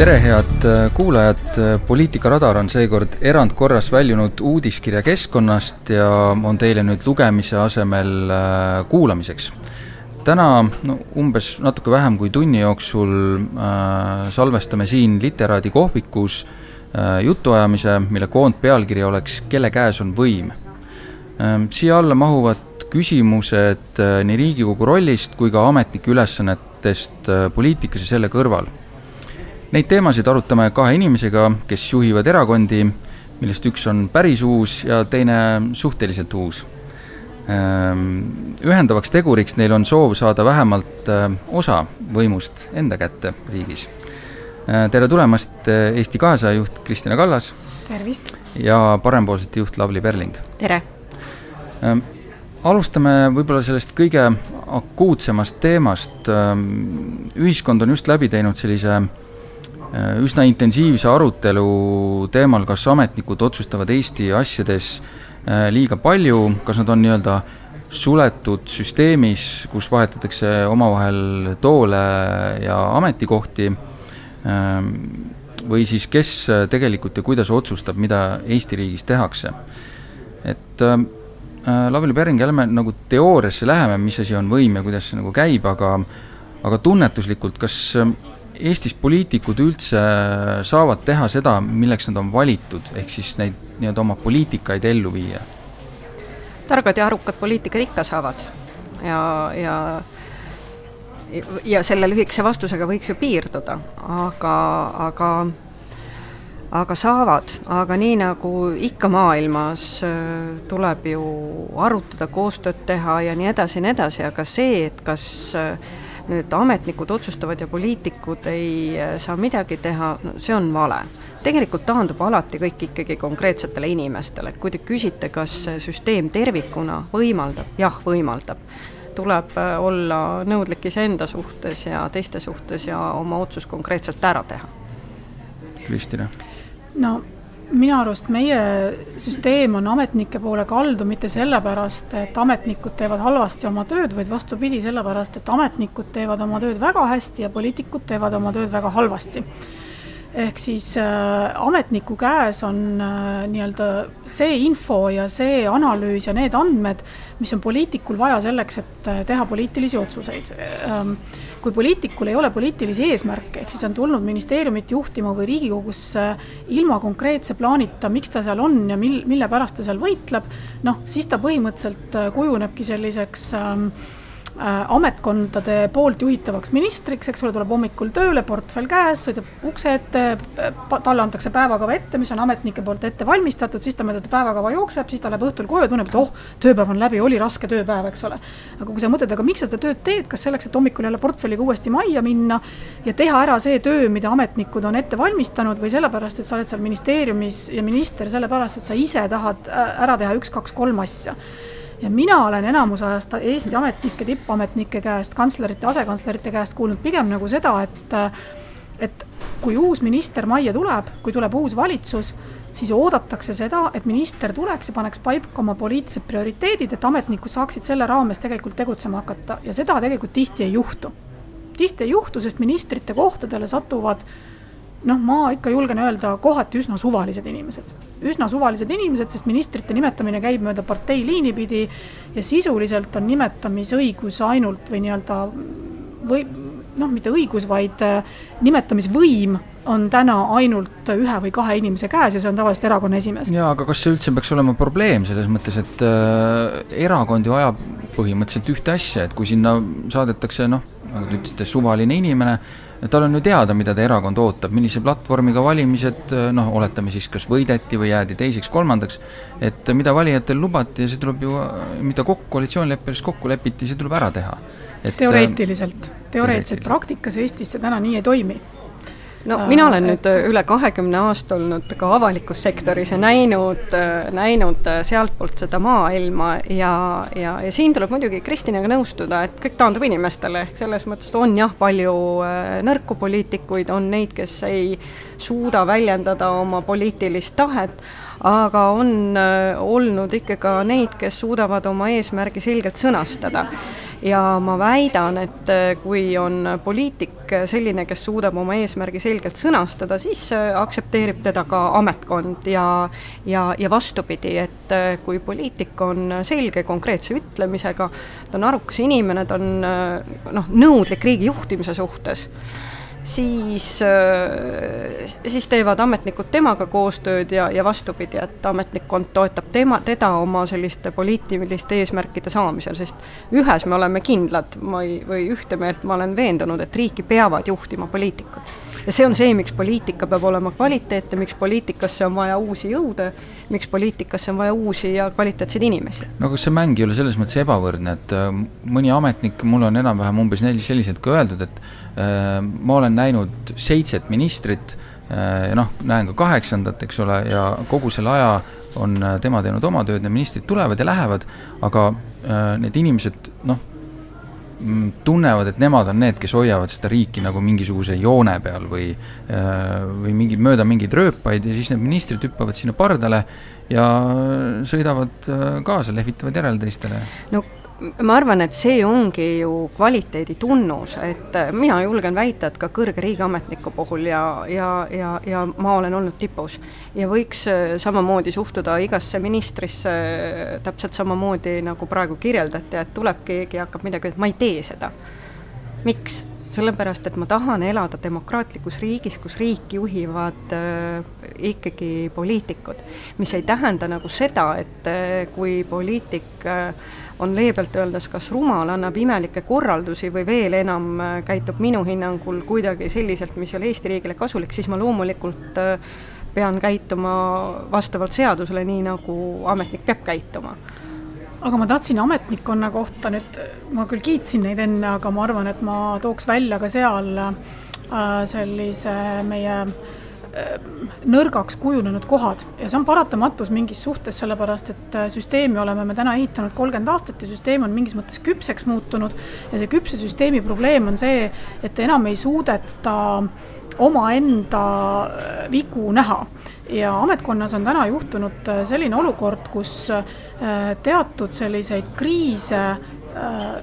tere, head äh, kuulajad, Poliitika radar on seekord erandkorras väljunud uudiskirja keskkonnast ja on teile nüüd lugemise asemel äh, kuulamiseks. täna no umbes natuke vähem kui tunni jooksul äh, salvestame siin Literaadi kohvikus äh, jutuajamise, mille koondpealkiri oleks Kelle käes on võim äh,. siia alla mahuvad küsimused äh, nii Riigikogu rollist kui ka ametnike ülesannetest äh, poliitikas ja selle kõrval Neid teemasid arutame kahe inimesega, kes juhivad erakondi, millest üks on päris uus ja teine suhteliselt uus. Ehm, ühendavaks teguriks neil on soov saada vähemalt äh, osa võimust enda kätte riigis. Äh, tere tulemast, äh, Eesti kahesaja juht Kristina Kallas. tervist! ja parempoolsete juht Lavly Perling. tere! Ehm, alustame võib-olla sellest kõige akuutsemast teemast. Ehm, ühiskond on just läbi teinud sellise Äh, üsna intensiivse arutelu teemal, kas ametnikud otsustavad Eesti asjades äh, liiga palju, kas nad on nii-öelda suletud süsteemis, kus vahetatakse omavahel toole ja ametikohti, ähm, või siis kes tegelikult ja kuidas otsustab, mida Eesti riigis tehakse. et äh, Lavly Perring, jälle nagu teooriasse läheme, mis asi on võim ja kuidas see nagu käib, aga aga tunnetuslikult, kas Eestis poliitikud üldse saavad teha seda, milleks nad on valitud, ehk siis neid nii-öelda oma poliitikaid ellu viia? targad ja arukad poliitikud ikka saavad. Ja, ja ja selle lühikese vastusega võiks ju piirduda, aga, aga aga saavad, aga nii nagu ikka maailmas tuleb ju arutada, koostööd teha ja nii edasi ja nii edasi, aga see, et kas äh, nüüd ametnikud otsustavad ja poliitikud ei äh, saa midagi teha, no see on vale. tegelikult taandub alati kõik ikkagi konkreetsetele inimestele, kui te küsite, kas süsteem tervikuna võimaldab, jah, võimaldab tuleb äh, olla nõudlik iseenda suhtes ja teiste suhtes ja oma otsus konkreetselt ära teha. Kristina? no minu arust meie süsteem on ametnike poole kaldu mitte sellepärast, et ametnikud teevad halvasti oma tööd, vaid vastupidi, sellepärast et ametnikud teevad oma tööd väga hästi ja poliitikud teevad oma tööd väga halvasti ehk siis äh, ametniku käes on äh, nii-öelda see info ja see analüüs ja need andmed, mis on poliitikul vaja selleks, et äh, teha poliitilisi otsuseid ähm,. Kui poliitikul ei ole poliitilisi eesmärke, ehk siis on tulnud ministeeriumit juhtima või Riigikogusse ilma konkreetse plaanita, miks ta seal on ja mil, mille pärast ta seal võitleb, noh, siis ta põhimõtteliselt kujunebki selliseks ähm, Äh, ametkondade poolt juhitavaks ministriks, eks ole, tuleb hommikul tööle, portfell käes, sõidab ukse ette, talle antakse päevakava ette, mis on ametnike poolt ette valmistatud, siis ta mööda päevakava jookseb, siis ta läheb õhtul koju, tunneb, et oh, tööpäev on läbi, oli raske tööpäev, eks ole. aga kui sa mõtled, aga miks sa seda tööd teed, kas selleks, et hommikul jälle portfelliga uuesti majja minna ja teha ära see töö, mida ametnikud on ette valmistanud või sellepärast, et sa oled seal ministeeriumis ja minister sellepärast, et sa ise tahad äh, ära teha üks-kaks-kolm asja ja mina olen enamus ajast Eesti ametnike, tippametnike käest, kantslerite, asekantslerite käest kuulnud pigem nagu seda, et et kui uus minister majja tuleb, kui tuleb uus valitsus, siis oodatakse seda, et minister tuleks ja paneks paika oma poliitilised prioriteedid, et ametnikud saaksid selle raames tegelikult tegutsema hakata ja seda tegelikult tihti ei juhtu. tihti ei juhtu, sest ministrite kohtadele satuvad noh, ma ikka julgen öelda, kohati üsna suvalised inimesed. üsna suvalised inimesed, sest ministrite nimetamine käib mööda parteiliini pidi ja sisuliselt on nimetamisõigus ainult või nii-öelda või noh, mitte õigus, vaid äh, nimetamisvõim on täna ainult ühe või kahe inimese käes ja see on tavaliselt erakonna esimees. jaa, aga kas see üldse peaks olema probleem selles mõttes, et äh, erakond ju ajab põhimõtteliselt ühte asja, et kui sinna saadetakse noh, nagu te ütlesite, suvaline inimene, tal on ju teada, mida ta erakond ootab, millise platvormiga valimised noh, oletame siis, kas võideti või jäädi teiseks-kolmandaks, et mida valijatel lubati ja see tuleb ju, mida kokku, koalitsioonileppes kokku lepiti, see tuleb ära teha. teoreetiliselt, teoreetiliselt, praktikas Eestis see täna nii ei toimi no äh, mina olen nüüd äh, üle kahekümne aasta olnud ka avalikus sektoris ja näinud, äh, näinud sealtpoolt seda maailma ja, ja, ja siin tuleb muidugi Kristinaga nõustuda, et kõik taandub inimestele, ehk selles mõttes on jah, palju nõrku poliitikuid, on neid, kes ei suuda väljendada oma poliitilist tahet, aga on olnud ikka ka neid, kes suudavad oma eesmärgi selgelt sõnastada ja ma väidan, et kui on poliitik selline, kes suudab oma eesmärgi selgelt sõnastada, siis aktsepteerib teda ka ametkond ja ja, ja vastupidi, et kui poliitik on selge konkreetse ütlemisega, ta on arukas inimene, ta on noh, nõudlik riigi juhtimise suhtes siis, äh, siis teevad ametnikud temaga koostööd ja, ja vastupidi, et ametnikkond toetab tema, teda oma selliste poliitiliste eesmärkide saamisel, sest ühes me oleme kindlad, ma ei, või ühte meelt ma olen veendunud, et riiki peavad juhtima poliitikud. ja see on see, miks poliitika peab olema kvaliteetne, miks poliitikasse on vaja uusi jõude, miks poliitikasse on vaja uusi ja kvaliteetseid inimesi. no kas see mäng ei ole selles mõttes ebavõrdne, et äh, mõni ametnik, mul on enam-vähem umbes neli selliselt ka öeldud, et ma olen näinud seitset ministrit äh, ja noh, näen ka kaheksandat, eks ole, ja kogu selle aja on äh, tema teinud oma tööd, need ministrid tulevad ja lähevad, aga need inimesed noh, mm, tunnevad, et nemad on need, kes hoiavad seda riiki nagu mingisuguse joone peal või või mingi, mööda mingeid rööpaid ja siis need ministrid hüppavad sinna pardale ja sõidavad kaasa, lehvitavad järele teistele. no ma arvan, et see ongi ju kvaliteedi tunnus, et mina julgen väita, et ka kõrge riigiametniku puhul ja, ja, ja, ja ma olen olnud tipus. ja võiks äh, samamoodi suhtuda igasse ministrisse äh, täpselt samamoodi, nagu praegu kirjeldati, et tuleb keegi ja hakkab midagi, et ma ei tee seda. miks? Sellepärast, et ma tahan elada demokraatlikus riigis, kus riiki juhivad äh, ikkagi poliitikud. mis ei tähenda nagu seda, et äh, kui poliitik äh, on leebelt öeldes kas rumal, annab imelikke korraldusi või veel enam äh, käitub minu hinnangul kuidagi selliselt, mis ei ole Eesti riigile kasulik, siis ma loomulikult äh, pean käituma vastavalt seadusele, nii nagu ametnik peab käituma aga ma tahtsin ametnikkonna kohta nüüd, ma küll kiitsin neid enne, aga ma arvan, et ma tooks välja ka seal äh, sellise meie äh, nõrgaks kujunenud kohad ja see on paratamatus mingis suhtes, sellepärast et äh, süsteemi oleme me täna ehitanud kolmkümmend aastat ja süsteem on mingis mõttes küpseks muutunud. ja see küpse süsteemi probleem on see, et enam ei suudeta omaenda vigu näha ja ametkonnas on täna juhtunud selline olukord, kus teatud selliseid kriise äh,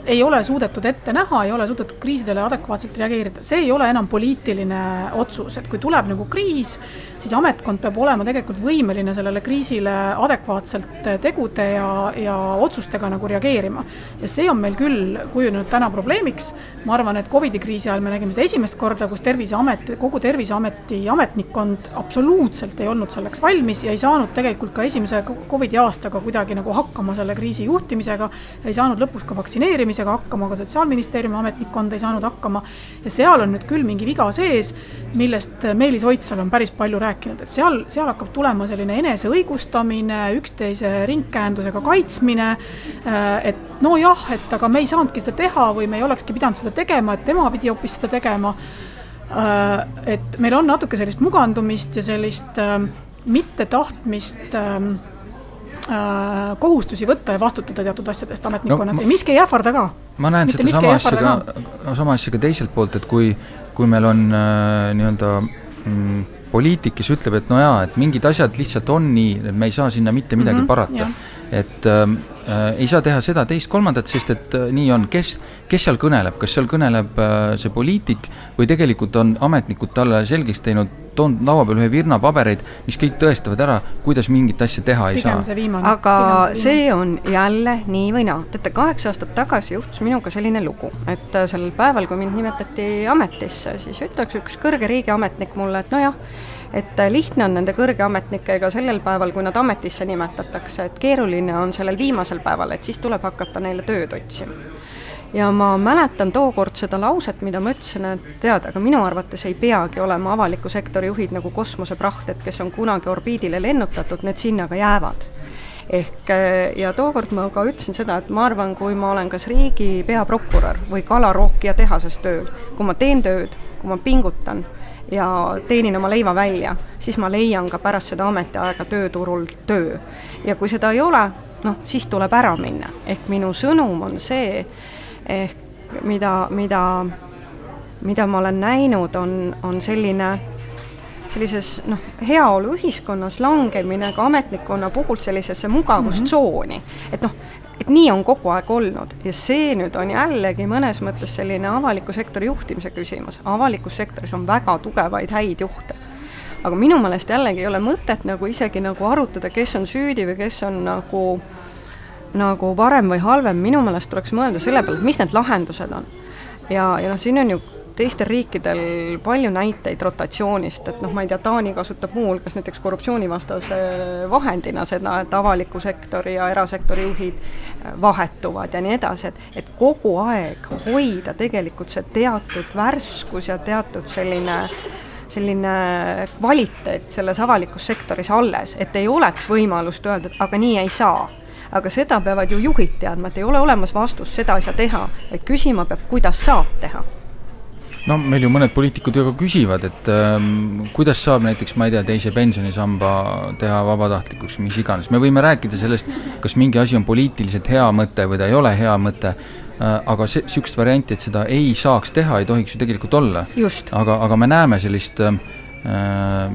ei ole suudetud ette näha, ei ole suudetud kriisidele adekvaatselt reageerida, see ei ole enam poliitiline otsus, et kui tuleb nagu kriis, siis ametkond peab olema tegelikult võimeline sellele kriisile adekvaatselt tegude ja, ja otsustega nagu reageerima. ja see on meil küll kujunenud täna probleemiks, ma arvan, et Covidi kriisi ajal me nägime seda esimest korda, kus Terviseamet, kogu Terviseameti ametnikkond absoluutselt ei olnud selleks valmis ja ei saanud tegelikult ka esimese Covidi aastaga kuidagi nagu hakkama selle kriisi juhtimisega, ei saanud lõpuks ka vaktsineerimisega hakkama, ka Sotsiaalministeeriumi ametnikkond ei saanud hakkama. ja seal on nüüd küll mingi viga sees, millest Meelis Oidsalu on päris palju rääkinud, et seal, seal hakkab tulema selline eneseõigustamine, üksteise ringkäendusega kaitsmine. et nojah, et aga me ei saanudki seda teha või me ei olekski pidanud seda tegema, et tema pidi hoopis seda tegema. et meil on natuke sellist mugandumist ja sellist mittetahtmist Äh, kohustusi võtta ja vastutada teatud asjadest ametnikkonnas no, ja miski ei ähvarda ka. ma näen Mitte seda sama asja ka, sama asja ka teiselt poolt, et kui, kui meil on äh, nii-öelda mm, poliitik, kes ütleb, et no jaa, et mingid asjad lihtsalt on nii, et me ei saa sinna mitte midagi mm -hmm, parata. et ähm, äh, ei saa teha seda, teist, kolmandat, sest et äh, nii on, kes, kes seal kõneleb, kas seal kõneleb äh, see poliitik või tegelikult on ametnikud talle selgeks teinud toonud laua peale ühe virna pabereid, mis kõik tõestavad ära, kuidas mingit asja teha ei Pigem saa. aga see, on jälle nii või naa. teate, kaheksa aastat tagasi juhtus minuga selline lugu, et äh, sellel päeval, kui mind nimetati ametisse, siis ütles üks kõrge riigiametnik mulle, et nojah, et äh, lihtne on nende kõrgeametnikega sellel päeval, kui nad ametisse nimetatakse, et keeruline on sellel viimasel päeval, et siis tuleb hakata neile tööd otsima. Ja ma mäletan tookord seda lauset, mida ma ütlesin, et tead, aga minu arvates ei peagi olema avaliku sektori juhid nagu kosmoseprahted, kes on kunagi orbiidile lennutatud, need sinna ka jäävad. Ehk ja tookord ma ka ütlesin seda, et ma arvan, kui ma olen kas riigi peaprokurör või kalarookija tehases tööl, kui ma teen tööd, kui ma pingutan ja teenin oma leiva välja, siis ma leian ka pärast seda ametiaega tööturul töö. ja kui seda ei ole, noh, siis tuleb ära minna, ehk minu sõnum on see, ehk mida, mida, mida ma olen näinud, on, on selline sellises noh, heaoluühiskonnas langemine ka ametnikkonna puhul sellisesse mugavustsooni mm, -hmm. et noh, nii on kogu aeg olnud ja see nüüd on jällegi mõnes mõttes selline avaliku sektori juhtimise küsimus, avalikus sektoris on väga tugevaid häid juhte. aga minu meelest jällegi ei ole mõtet nagu isegi nagu arutada, kes on süüdi või kes on nagu nagu parem või halvem, minu meelest tuleks mõelda selle peale, et mis need lahendused on. ja, ja noh, siin on ju teistel riikidel palju näiteid rotatsioonist, et noh, ma ei tea, Taani kasutab muuhulgas näiteks korruptsioonivastase vahendina seda, et avaliku sektori ja erasektori juhid vahetuvad ja nii edasi, et, et kogu aeg hoida tegelikult see teatud värskus ja teatud selline selline kvaliteet selles avalikus sektoris alles, et ei oleks võimalust öelda, et aga nii ei saa. Aga seda peavad ju juhid teadma, et ei ole olemas vastust, seda ei saa teha, vaid küsima peab, kuidas saab teha no meil ju mõned poliitikud ju ka küsivad, et ähm, kuidas saab näiteks, ma ei tea, teise pensionisamba teha vabatahtlikuks, mis iganes, me võime rääkida sellest, kas mingi asi on poliitiliselt hea mõte või ta ei ole hea mõte äh,, aga see, niisugust varianti, et seda ei saaks teha, ei tohiks ju tegelikult olla. aga, aga me näeme sellist äh,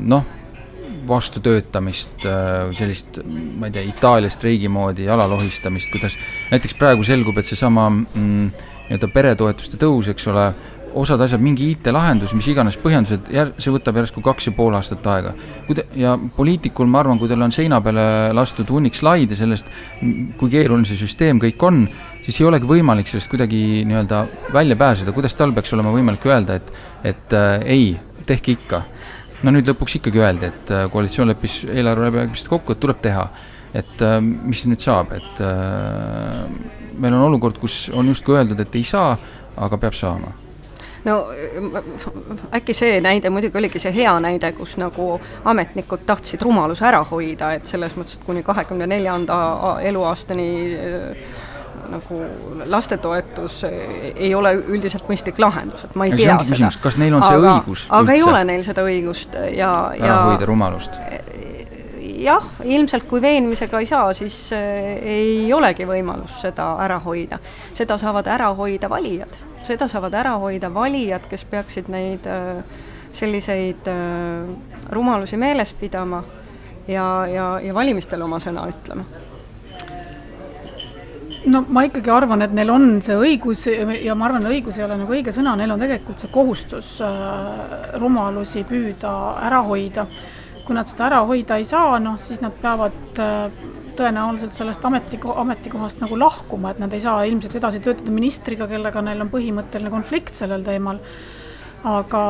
noh, vastutöötamist, äh, sellist, ma ei tea, Itaalia streigi moodi jala lohistamist, kuidas näiteks praegu selgub, et seesama mm, nii-öelda peretoetuste tõus, eks ole, osad asjad, mingi IT-lahendus, mis iganes põhjendused, jär-, see võtab järsku kaks ja pool aastat aega. kui te, ja poliitikul, ma arvan, kui tal on seina peale lastud hunnik slaide sellest, kui keeruline see süsteem kõik on, siis ei olegi võimalik sellest kuidagi nii-öelda välja pääseda, kuidas tal peaks olema võimalik öelda, et et äh, ei, tehke ikka. no nüüd lõpuks ikkagi öeldi, et äh, koalitsioon leppis eelarve läbirääkimistes kokku, et tuleb teha. et äh, mis nüüd saab, et äh, meil on olukord, kus on justkui öeldud, et ei saa, aga peab saama no äkki see näide muidugi oligi see hea näide, kus nagu ametnikud tahtsid rumaluse ära hoida, et selles mõttes, et kuni kahekümne neljanda eluaastani äh, nagu lastetoetus ei ole üldiselt mõistlik lahendus, et ma ei ja tea seda. kas neil on see aga, õigus aga üldse? ei ole neil seda õigust ja, ja ära hoida rumalust? Jah, ilmselt kui veenmisega ei saa, siis äh, ei olegi võimalus seda ära hoida. seda saavad ära hoida valijad seda saavad ära hoida valijad, kes peaksid neid äh, selliseid äh, rumalusi meeles pidama ja, ja, ja valimistel oma sõna ütlema no ma ikkagi arvan, et neil on see õigus ja ma arvan, õigus ei ole nagu õige sõna, neil on tegelikult see kohustus rumalusi püüda ära hoida. Kui nad seda ära hoida ei saa, noh siis nad peavad äh, tõenäoliselt sellest ametiko-, ametikohast nagu lahkuma, et nad ei saa ilmselt edasi töötada ministriga, kellega neil on põhimõtteline konflikt sellel teemal. aga,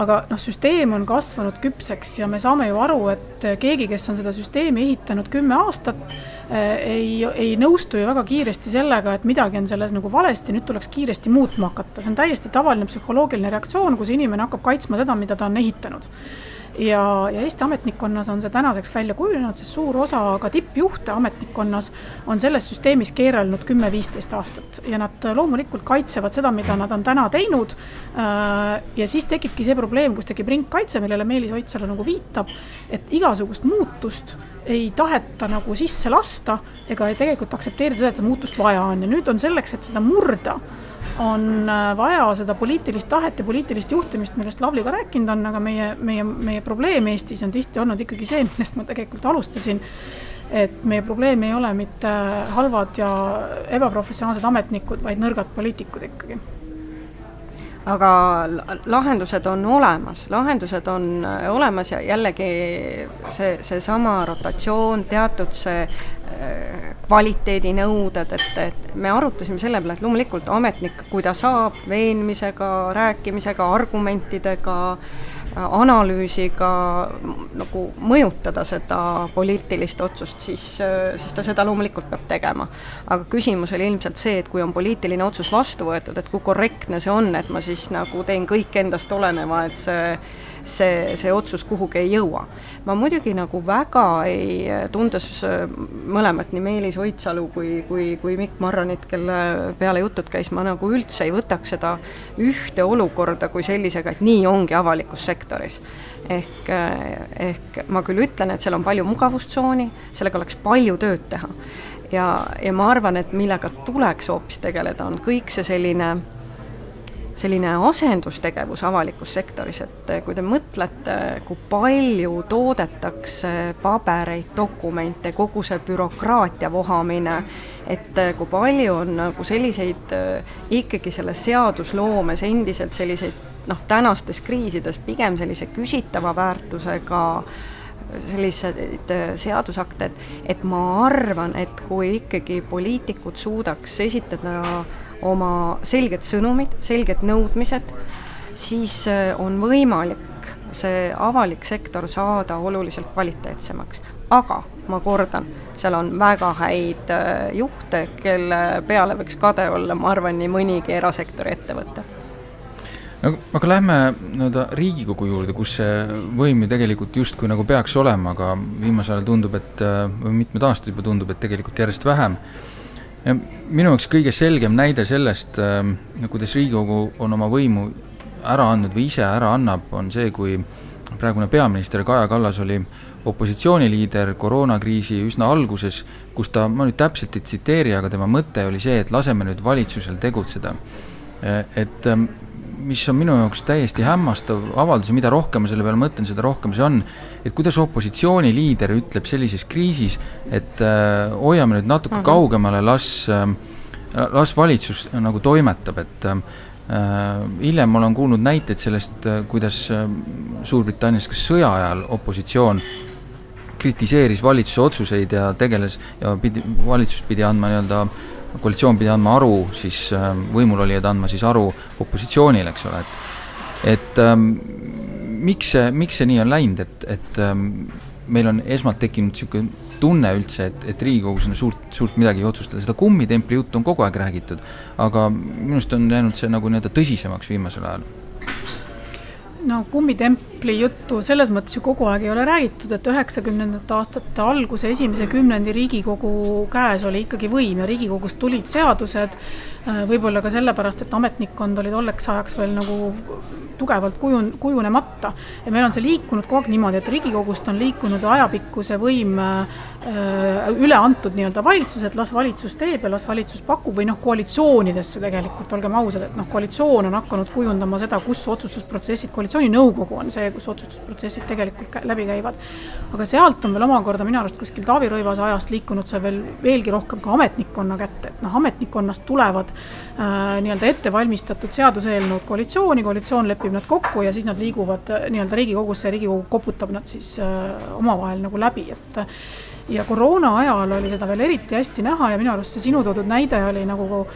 aga noh, süsteem on kasvanud küpseks ja me saame ju aru, et keegi, kes on seda süsteemi ehitanud kümme aastat, eh, ei, ei nõustu ju väga kiiresti sellega, et midagi on selles nagu valesti, nüüd tuleks kiiresti muutma hakata, see on täiesti tavaline psühholoogiline reaktsioon, kus inimene hakkab kaitsma seda, mida ta on ehitanud ja, ja Eesti ametnikkonnas on see tänaseks välja kujunenud, sest suur osa ka tippjuhte ametnikkonnas on selles süsteemis keerelnud kümme-viisteist aastat ja nad loomulikult kaitsevad seda, mida nad on täna teinud. Äh, ja siis tekibki see probleem, kus tekib ringkaitse, millele Meelis Oidsalu nagu viitab, et igasugust muutust ei taheta nagu sisse lasta ega ei tegelikult aktsepteerida seda, et muutust vaja on ja nüüd on selleks, et seda murda on äh, vaja seda poliitilist tahet ja poliitilist juhtimist, millest Lavly ka rääkinud on, aga meie, meie, meie probleem Eestis on tihti olnud ikkagi see, millest ma tegelikult alustasin, et meie probleem ei ole mitte halvad ja ebaprofessionaalsed ametnikud, vaid nõrgad poliitikud ikkagi aga lahendused on olemas, lahendused on äh, olemas ja jällegi see, seesama rotatsioon, teatud see äh, kvaliteedinõuded, et, et me arutasime selle peale, et loomulikult ametnik, kui ta saab veenmisega, rääkimisega, argumentidega äh, analüüsiga nagu mõjutada seda poliitilist otsust, siis, siis ta seda loomulikult peab tegema. aga küsimus oli ilmselt see, et kui on poliitiline otsus vastu võetud, et kui korrektne see on, et ma siis nagu teen kõik endast oleneva, et see see, see otsus kuhugi ei jõua. ma muidugi nagu väga ei, tundes äh, mõlemat, nii Meelis Oidsalu kui, kui, kui Mikk Marranit, kelle peale jutud käis, ma nagu üldse ei võtaks seda ühte olukorda kui sellisega, et nii ongi avalikus sektoris ehk, äh, ehk ma küll ütlen, et seal on palju mugavustsooni, sellega oleks palju tööd teha. ja, ja ma arvan, et millega tuleks hoopis tegeleda, on kõik see selline selline asendustegevus avalikus sektoris, et kui te mõtlete, kui palju toodetakse pabereid, dokumente, kogu see bürokraatia vohamine, et kui palju on nagu selliseid ikkagi selles seadusloomes endiselt selliseid noh, tänastes kriisides pigem sellise küsitava väärtusega selliseid seadusakte, et, et ma arvan, et kui ikkagi poliitikud suudaks esitada oma selged sõnumid, selged nõudmised, siis äh, on võimalik see avalik sektor saada oluliselt kvaliteetsemaks. aga ma kordan, seal on väga häid äh, juhte, kelle peale võiks kade olla, ma arvan, nii mõnigi erasektori ettevõte no aga lähme nii-öelda Riigikogu juurde, kus see võim ju tegelikult justkui nagu peaks olema, aga viimasel ajal tundub, et äh, või mitmed aastad juba tundub, et tegelikult järjest vähem ja minu jaoks kõige selgem näide sellest, ähm, kuidas Riigikogu on oma võimu ära andnud või ise ära annab, on see, kui praegune peaminister Kaja Kallas oli opositsiooniliider koroonakriisi üsna alguses, kus ta, ma nüüd täpselt ei tsiteeri, aga tema mõte oli see, et laseme nüüd valitsusel tegutseda. Et ähm, mis on minu jaoks täiesti hämmastav avaldus ja mida rohkem ma selle peale mõtlen, seda rohkem see on, et kuidas opositsiooniliider ütleb sellises kriisis, et äh, hoiame nüüd natuke mm -hmm. kaugemale, las äh,, las valitsus nagu toimetab, et äh, hiljem ma olen kuulnud näiteid sellest, äh, kuidas äh, Suurbritannias kas sõja ajal opositsioon kritiseeris valitsuse otsuseid ja tegeles ja pidi, valitsus pidi andma nii-öelda äh, koalitsioon pidi andma aru siis ähm, võimulolijad andma siis aru opositsioonile, eks ole, et et ähm, miks see, miks see nii on läinud, et, et ähm, meil on esmalt tekkinud niisugune tunne üldse, et, et Riigikogus on suurt, suurt midagi otsustada, seda kummitempli juttu on kogu aeg räägitud, aga minu arust on jäänud see nagu nii-öelda tõsisemaks viimasel ajal. No kummitempli juttu selles mõttes ju kogu aeg ei ole räägitud, et üheksakümnendate aastate alguse esimese kümnendi Riigikogu käes oli ikkagi võim ja Riigikogust tulid seadused, võib-olla ka sellepärast, et ametnikkond oli tolleks ajaks veel nagu tugevalt kujun-, kujunemata. ja meil on see liikunud kogu aeg niimoodi, et Riigikogust on liikunud ajapikku see võim äh, üle antud nii-öelda valitsused, las valitsus teeb ja las valitsus pakub või noh, koalitsioonidesse tegelikult, olgem ausad, et noh, koalitsioon on hakanud kujundama seda, kus otsustusprotsessid, koalitsiooninõukogu on see, kus otsustusprotsessid tegelikult läbi käivad. aga sealt on veel omakorda minu arust kuskil Taavi Rõivase ajast liikunud see veel veelgi rohkem ka ametnikkonna kätte, et noh, ametnikkonnast tulevad äh, nii-öelda ettevalmistatud seaduseelnõud koalitsiooni, koalitsioon lepib nad kokku ja siis nad liiguvad äh, nii-öelda Riigikogusse ja Riigikogu koputab nad siis äh, omavahel nagu läbi, et ja koroona ajal oli seda veel eriti hästi näha ja minu arust see sinu toodud näide oli nagu,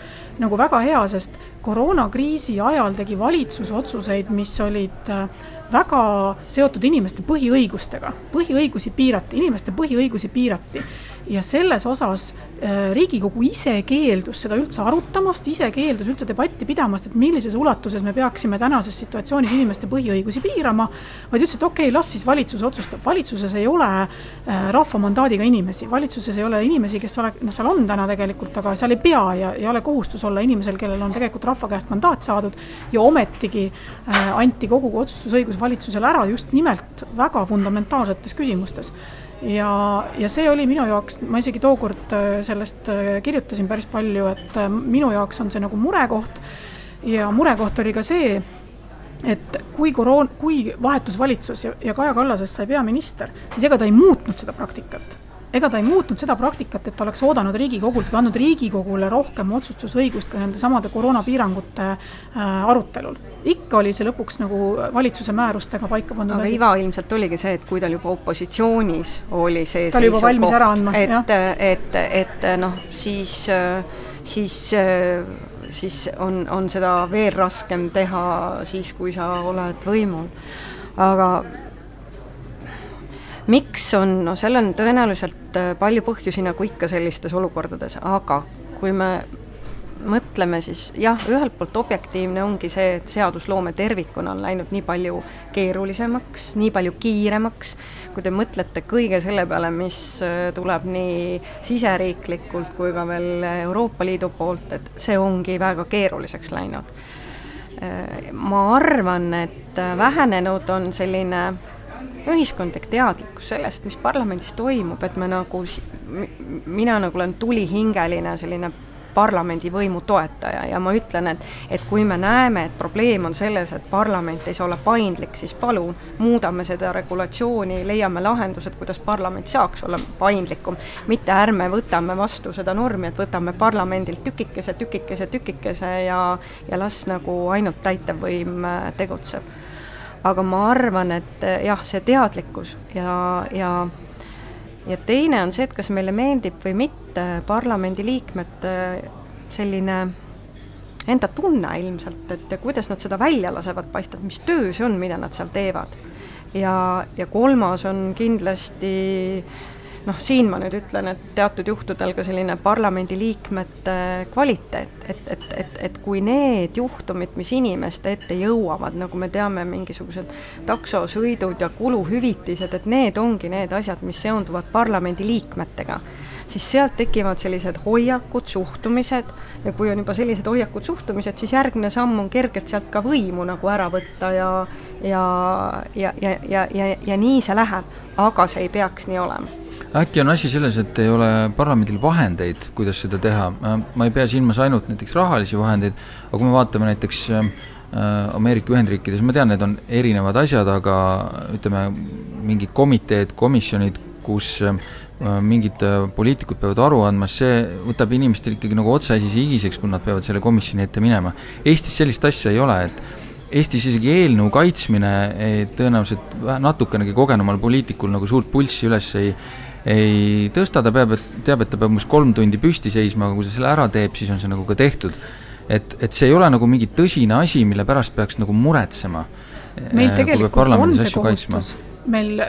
nagu väga hea, sest koroonakriisi ajal tegi valitsus otsuseid, mis olid äh, väga seotud inimeste põhiõigustega. põhiõigusi piirati, inimeste põhiõigusi piirati ja selles osas äh, Riigikogu ise keeldus seda üldse arutamast, ise keeldus üldse debatti pidamast, et millises ulatuses me peaksime tänases situatsioonis inimeste põhiõigusi piirama, vaid ütles, et okei okay,, las siis valitsus otsustab, valitsuses ei ole äh, rahva mandaadiga inimesi, valitsuses ei ole inimesi, kes ole, noh, seal on täna tegelikult, aga seal ei pea ja ei ole kohustus olla inimesel, kellel on tegelikult rahva käest mandaat saadud. Ja ometigi äh, anti kogu otsustusõigus valitsusele ära just nimelt väga fundamentaalsetes küsimustes ja, ja see oli minu jaoks, ma isegi tookord äh, sellest äh, kirjutasin päris palju, et äh, minu jaoks on see nagu murekoht. Ja murekoht oli ka see, et kui koroon-, kui vahetus valitsus ja, ja Kaja Kallasest sai peaminister, siis ega ta ei muutnud seda praktikat ega ta ei muutnud seda praktikat, et ta oleks oodanud Riigikogult või andnud Riigikogule rohkem otsustusõigust ka nende samade koroonapiirangute äh, arutelul. ikka oli see lõpuks nagu valitsuse määrustega paika pandud aga iva ilmselt oligi see, et kui tal juba opositsioonis oli see ta oli juba valmis ära andma, et, et, et, et noh, siis, siis siis on, on seda veel raskem teha siis, kui sa oled võimul. aga miks on, no seal on tõenäoliselt äh, palju põhjusi, nagu ikka sellistes olukordades, aga kui me mõtleme, siis jah, ühelt poolt objektiivne ongi see, et seadusloome tervikuna on läinud nii palju keerulisemaks, nii palju kiiremaks, kui te mõtlete kõige selle peale, mis äh, tuleb nii siseriiklikult kui ka veel Euroopa Liidu poolt, et see ongi väga keeruliseks läinud. Äh, ma arvan, et vähenenud on selline ühiskondlik teadlikkus sellest, mis parlamendis toimub, et me nagu, mina nagu olen tulihingeline selline parlamendi võimu toetaja ja ma ütlen, et et kui me näeme, et probleem on selles, et parlament ei saa olla paindlik, siis palun muudame seda regulatsiooni, leiame lahendused, kuidas parlament saaks olla paindlikum, mitte ärme võtame vastu seda normi, et võtame parlamendilt tükikese, tükikese, tükikese ja ja las nagu ainult täitevvõim äh, tegutseb. Aga ma arvan, et äh, jah, see teadlikkus ja, ja ja teine on see, et kas meile meeldib või mitte parlamendiliikmete selline enda tunne ilmselt, et kuidas nad seda välja lasevad paista, et mis töö see on, mida nad seal teevad. ja, ja kolmas on kindlasti noh, siin ma nüüd ütlen, et teatud juhtudel ka selline parlamendiliikmete kvaliteet, et, et, et, et kui need juhtumid, mis inimeste ette jõuavad, nagu me teame, mingisugused taksosõidud ja kuluhüvitised, et need ongi need asjad, mis seonduvad parlamendiliikmetega, siis sealt tekivad sellised hoiakud, suhtumised. Ja kui on juba sellised hoiakud, suhtumised, siis järgmine samm on kergelt sealt ka võimu nagu ära võtta ja ja, ja, ja, ja, ja, ja nii see läheb, aga see ei peaks nii olema äkki on asi selles, et ei ole parlamendil vahendeid, kuidas seda teha, ma ei pea silmas ainult näiteks rahalisi vahendeid, aga kui me vaatame näiteks äh, Ameerika Ühendriikides, ma tean, need on erinevad asjad, aga ütleme, mingid komiteed, komisjonid, kus äh, mingid äh, poliitikud peavad aru andma, see võtab inimestel ikkagi nagu otsaasise higiseks, kui nad peavad selle komisjoni ette minema. Eestis sellist asja ei ole, et Eestis isegi eelnõu kaitsmine ei, tõenäoliselt natukenegi kogenumal poliitikul nagu suurt pulssi üles ei ei tõsta, ta peab, et teab, et ta peab umbes kolm tundi püsti seisma, aga kui ta selle ära teeb, siis on see nagu ka tehtud. et, et see ei ole nagu mingi tõsine asi, mille pärast peaks nagu muretsema. meil äh, tegelikult on see kohustus, meil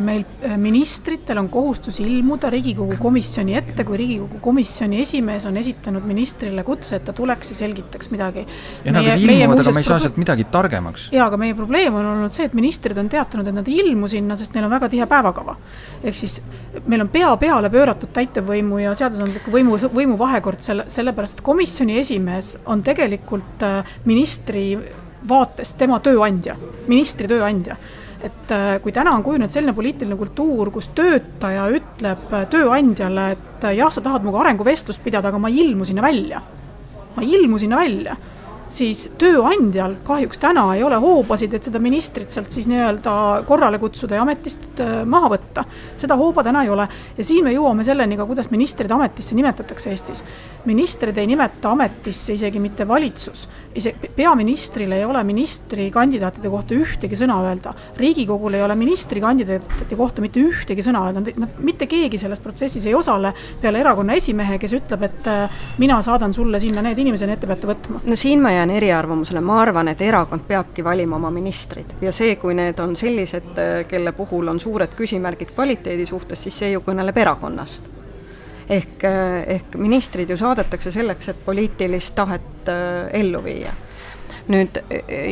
meil äh, ministritel on kohustus ilmuda Riigikogu komisjoni ette, kui Riigikogu komisjoni esimees on esitanud ministrile kutse, et ta tuleks ja selgitaks midagi. ja nad ilmuvad, aga me ei saa sealt midagi targemaks. jaa, aga meie probleem on olnud see, et ministrid on teatanud, et nad ei ilmu sinna, sest neil on väga tihe päevakava. ehk siis meil on pea peale pööratud täitevvõimu ja seadusandliku võimu, võimu vahekord selle, sellepärast et komisjoni esimees on tegelikult äh, ministri vaatest tema tööandja, ministri tööandja et äh, kui täna on kujunenud selline poliitiline kultuur, kus töötaja ütleb äh, tööandjale, et äh, jah, sa tahad minuga arenguvestlust pidada, aga ma ei ilmu sinna välja. ma ei ilmu sinna välja siis tööandjal kahjuks täna ei ole hoobasid, et seda ministrit sealt siis nii-öelda korrale kutsuda ja ametist äh, maha võtta. seda hooba täna ei ole ja siin me jõuame selleni ka, kuidas ministrid ametisse nimetatakse Eestis. ministreid ei nimeta ametisse isegi mitte valitsus, isegi peaministril ei ole ministrikandidaatide kohta ühtegi sõna öelda. riigikogul ei ole ministrikandidaatide kohta mitte ühtegi sõna öelda, nad mitte keegi selles protsessis ei osale peale erakonna esimehe, kes ütleb, et äh, mina saadan sulle sinna need inimesed, need te peate võtma. no siin ma jään eriarvamusele, ma arvan, et erakond peabki valima oma ministrid ja see, kui need on sellised, kelle puhul on suured küsimärgid kvaliteedi suhtes, siis see ju kõneleb erakonnast. ehk, ehk ministrid ju saadetakse selleks, et poliitilist tahet äh, ellu viia. nüüd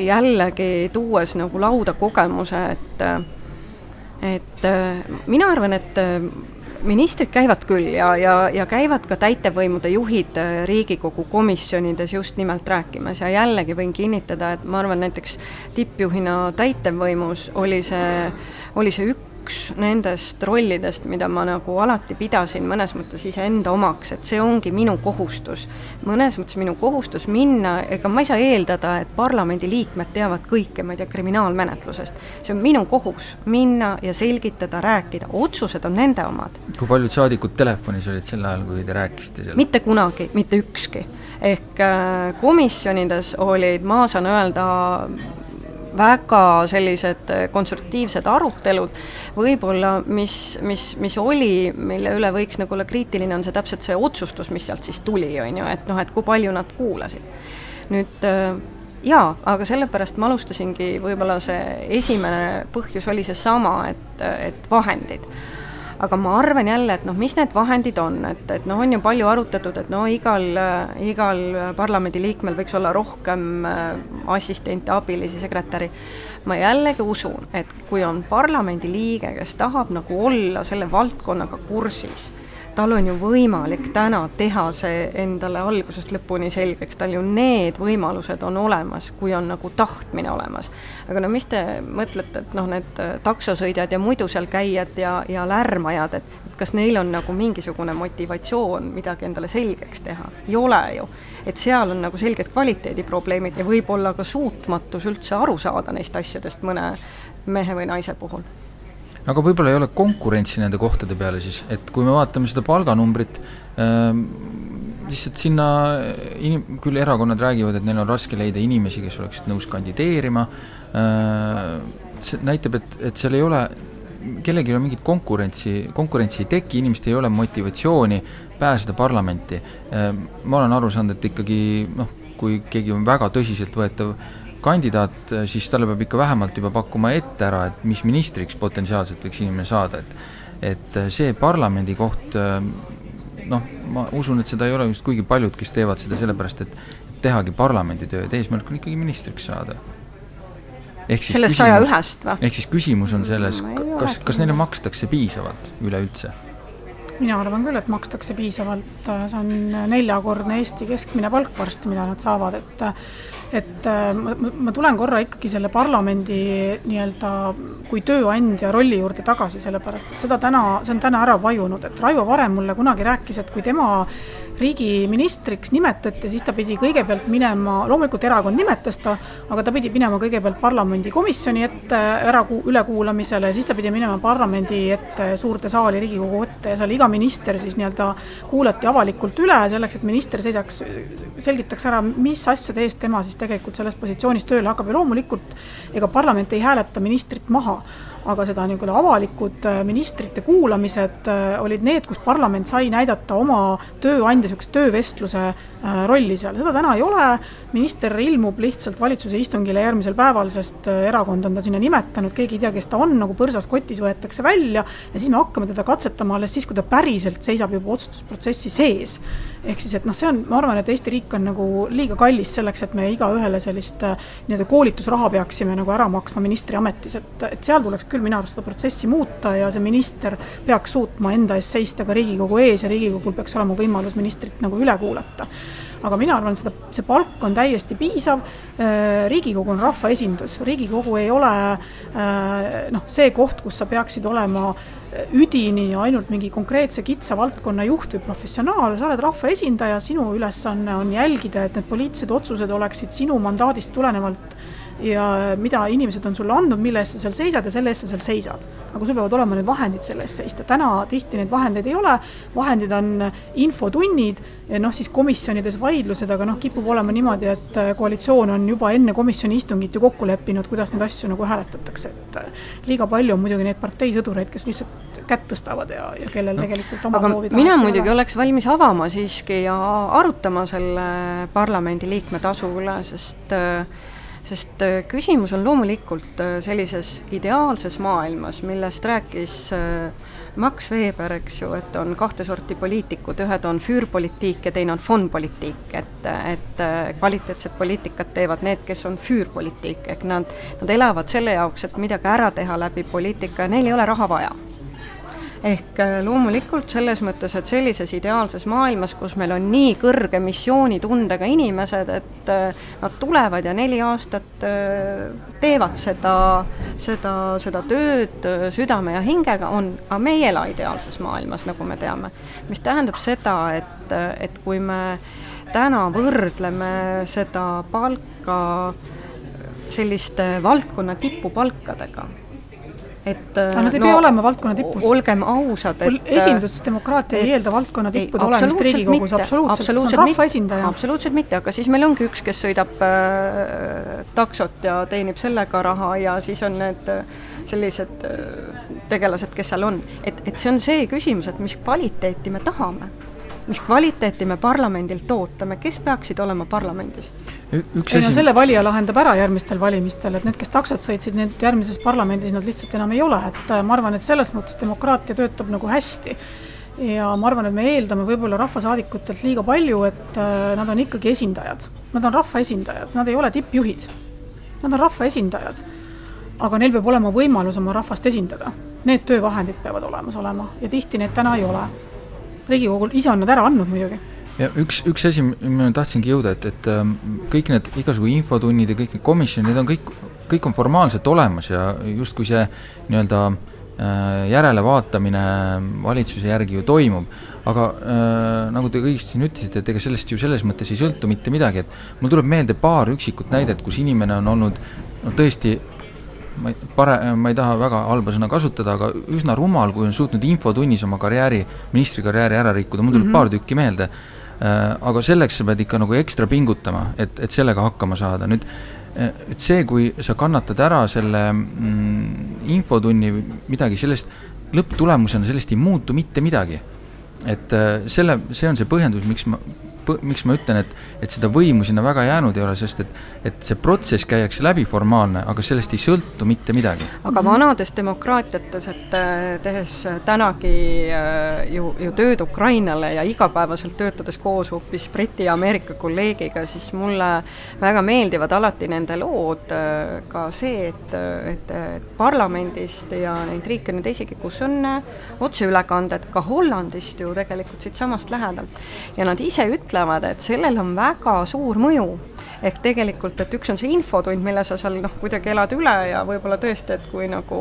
jällegi tuues nagu lauda kogemuse, et et mina arvan, et ministrid käivad küll ja, ja, ja käivad ka täitevvõimude juhid äh, Riigikogu komisjonides just nimelt rääkimas. Ja jällegi võin kinnitada, et ma arvan, näiteks tippjuhina täitevvõimus oli see, oli see üks üks nendest rollidest, mida ma nagu alati pidasin mõnes mõttes iseenda omaks, et see ongi minu kohustus. mõnes mõttes minu kohustus minna, ega ma ei saa eeldada, et parlamendiliikmed teavad kõike, ma ei tea, kriminaalmenetlusest. see on minu kohus, minna ja selgitada, rääkida, otsused on nende omad. kui paljud saadikud telefonis olid sel ajal, kui te rääkisite seal? mitte kunagi, mitte ükski. ehk äh, komisjonides olid, ma saan öelda, väga sellised äh, konstruktiivsed arutelud, võib-olla mis, mis, mis oli, mille üle võiks nagu olla kriitiline, on see täpselt see otsustus, mis sealt siis tuli, on ju, et noh, et kui palju nad kuulasid. nüüd äh, jaa, aga sellepärast ma alustasingi, võib-olla see esimene põhjus oli seesama, et, et vahendid aga ma arvan jälle, et noh, mis need vahendid on, et, et noh, on ju palju arutatud, et no igal, igal parlamendiliikmel võiks olla rohkem äh, assistente, abilisi, sekretäri. ma jällegi usun, et kui on parlamendiliige, kes tahab nagu olla selle valdkonnaga kursis, tal on ju võimalik täna teha see endale algusest lõpuni selgeks, tal ju need võimalused on olemas, kui on nagu tahtmine olemas. aga no mis te mõtlete, et noh, need taksosõidjad ja muidu seal käijad ja, ja lärmajad, et kas neil on nagu mingisugune motivatsioon midagi endale selgeks teha, ei ole ju. et seal on nagu selged kvaliteediprobleemid ja võib-olla ka suutmatus üldse aru saada neist asjadest mõne mehe või naise puhul aga võib-olla ei ole konkurentsi nende kohtade peale siis, et kui me vaatame seda palganumbrit äh,, lihtsalt sinna inim-, küll erakonnad räägivad, et neil on raske leida inimesi, kes oleksid nõus kandideerima äh,, see näitab, et, et seal ei ole kellelgi ei ole mingit konkurentsi, konkurentsi ei teki, inimestel ei ole motivatsiooni pääseda parlamenti. Ehm, ma olen aru saanud, et ikkagi noh, kui keegi on väga tõsiseltvõetav kandidaat, siis talle peab ikka vähemalt juba pakkuma ette ära, et mis ministriks potentsiaalselt võiks inimene saada, et et see parlamendi koht noh, ma usun, et seda ei ole just kuigi paljud, kes teevad seda sellepärast, et tehagi parlamendi tööd, eesmärk on ikkagi ministriks saada. sellest saja ühest või? ehk siis küsimus on selles, kas, kas neile makstakse piisavalt üleüldse? mina arvan küll, et makstakse piisavalt, see on neljakordne Eesti keskmine palk varsti, mida nad saavad, et et äh, ma, ma tulen korra ikkagi selle parlamendi nii-öelda kui tööandja rolli juurde tagasi, sellepärast et seda täna, see on täna ära vajunud, et Raivo Varem mulle kunagi rääkis, et kui tema riigiministriks nimetati, siis ta pidi kõigepealt minema, loomulikult erakond nimetas ta, aga ta pidi minema kõigepealt parlamendikomisjoni ette ära ülekuulamisele, siis ta pidi minema parlamendi ette, suurde saali, Riigikogu ette ja seal iga minister siis nii-öelda kuulati avalikult üle, selleks et minister seisaks, selgitaks ära, mis asjade eest tema siis tegelikult selles positsioonis tööle hakkab ja loomulikult ega parlament ei hääleta ministrit maha aga seda nii-öelda avalikud äh, ministrite kuulamised äh, olid need, kus parlament sai näidata oma tööandja niisugust töövestluse äh, rolli seal, seda täna ei ole. minister ilmub lihtsalt valitsuse istungile järgmisel päeval, sest erakond on ta sinna nimetanud, keegi ei tea, kes ta on, nagu põrsas kotis võetakse välja ja siis me hakkame teda katsetama alles siis, kui ta päriselt seisab juba otsustusprotsessi sees. ehk siis, et noh, see on, ma arvan, et Eesti riik on nagu liiga kallis selleks, et me igaühele sellist nii-öelda koolitusraha peaksime nagu ära maksma ministriametis, et, et seal tuleks küll minu arust seda protsessi muuta ja see minister peaks suutma enda eest seista ka Riigikogu ees ja Riigikogul peaks olema võimalus ministrit nagu üle kuulata. Aga mina arvan, seda, see palk on täiesti piisav. Äh, riigikogu on rahvaesindus, Riigikogu ei ole äh, noh, see koht, kus sa peaksid olema üdini ainult mingi konkreetse kitsa valdkonna juht või professionaal, sa oled rahvaesindaja, sinu ülesanne on jälgida, et need poliitilised otsused oleksid sinu mandaadist tulenevalt ja mida inimesed on sulle andnud, mille eest sa seal seisad ja selle eest sa seal seisad. aga sul peavad olema need vahendid selle eest seista, täna tihti neid vahendeid ei ole, vahendid on infotunnid ja noh, siis komisjonides vaidlused, aga noh, kipub olema niimoodi, et koalitsioon on juba enne komisjoni istungit ju kokku leppinud, kuidas neid asju nagu hääletatakse, et liiga palju on muidugi neid parteisõdureid, kes lihtsalt kätt tõstavad ja, ja kellel tegelikult oma aga soovid mina muidugi ole. oleks valmis avama siiski ja arutama selle parlamendiliikme tasu üle, sest äh, sest äh, küsimus on loomulikult äh, sellises ideaalses maailmas, millest rääkis äh, Max Weber, eks ju, et on kahte sorti poliitikud, ühed on füürpolitiik ja teine on fondpolitiik, et, et kvaliteetset poliitikat teevad need, kes on füürpolitiik, ehk nad, nad elavad selle jaoks, et midagi ära teha läbi poliitika ja neil ei ole raha vaja ehk äh, loomulikult selles mõttes, et sellises ideaalses maailmas, kus meil on nii kõrge missioonitundega inimesed, et äh, nad tulevad ja neli aastat äh, teevad seda, seda, seda tööd südame ja hingega, on, aga me ei ela ideaalses maailmas, nagu me teame. mis tähendab seda, et, et kui me täna võrdleme seda palka selliste valdkonna tipupalkadega et aga nad ei no, pea olema valdkonna tipud. olgem ausad, et esindusdemokraatia ei eelda valdkonna tippude olemist Riigikogus, absoluutselt, see on rahvaesindaja. absoluutselt mitte, aga siis meil ongi üks, kes sõidab äh, taksot ja teenib sellega raha ja siis on need äh, sellised äh, tegelased, kes seal on. et, et see on see küsimus, et mis kvaliteeti me tahame mis kvaliteeti me parlamendilt ootame, kes peaksid olema parlamendis? üks asi. selle valija lahendab ära järgmistel valimistel, et need, kes taksot sõitsid, need järgmises parlamendis nad lihtsalt enam ei ole, et äh, ma arvan, et selles mõttes demokraatia töötab nagu hästi. ja ma arvan, et me eeldame võib-olla rahvasaadikutelt liiga palju, et äh, nad on ikkagi esindajad, nad on rahvaesindajad, nad ei ole tippjuhid. Nad on rahvaesindajad, aga neil peab olema võimalus oma rahvast esindada. Need töövahendid peavad olemas olema ja tihti neid täna ei ole Riigikogul ise on nad ära andnud muidugi. Ja üks, üks asi, ma tahtsingi jõuda, et, et ähm, kõik need igasugu infotunnid ja kõik need komisjonid, need on kõik, kõik on formaalselt olemas ja justkui see nii-öelda äh, järelevaatamine valitsuse järgi ju toimub, aga äh, nagu te õigesti siin ütlesite, et ega sellest ju selles mõttes ei sõltu mitte midagi, et mul tuleb meelde paar üksikut näidet, kus inimene on olnud no tõesti ma ei, pare-, ma ei taha väga halba sõna kasutada, aga üsna rumal, kui on suutnud infotunnis oma karjääri, ministrikarjääri ära rikkuda, mul tuleb mm -hmm. paar tükki meelde Äh, aga selleks sa pead ikka nagu ekstra pingutama, et, et sellega hakkama saada, nüüd äh, et see, kui sa kannatad ära selle mm, infotunni midagi, sellest lõpptulemusena sellest ei muutu mitte midagi. et äh, selle, see on see põhjendus, miks ma miks ma ütlen, et, et seda võimu sinna väga jäänud ei ole, sest et, et see protsess käiakse läbi formaalne, aga sellest ei sõltu mitte midagi. aga vanades demokraatiates, et äh, tehes tänagi äh, ju, ju tööd Ukrainale ja igapäevaselt töötades koos hoopis Briti ja Ameerika kolleegiga, siis mulle väga meeldivad alati nende lood äh, ka see, et, et, et parlamendist ja neid riike on ju teisigi, kus on otseülekanded, ka Hollandist ju tegelikult siitsamast lähedalt. ja nad ise ütlevad, ütlevad, et sellel on väga suur mõju. ehk tegelikult, et üks on see infotund, mille sa seal noh, kuidagi elad üle ja võib-olla tõesti, et kui nagu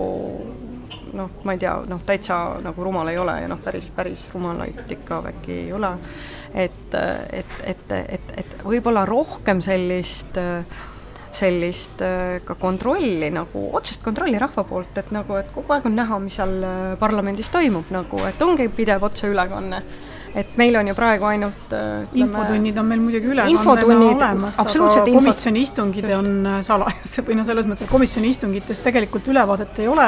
noh, ma ei tea, noh, täitsa nagu rumal ei ole ja noh, päris, päris rumalaid ikka äkki ei ole, et, et, et, et, et võib-olla rohkem sellist sellist ka kontrolli nagu, otsest kontrolli rahva poolt, et nagu, et kogu aeg on näha, mis seal parlamendis toimub nagu, et ongi pidev otseülekanne et meil on ju praegu ainult äh, ütleme, infotunnid on meil muidugi ülekandena olemas, aga komisjoni istungid just. on äh, salajased või noh, selles mõttes, et komisjoni istungites tegelikult ülevaadet ei ole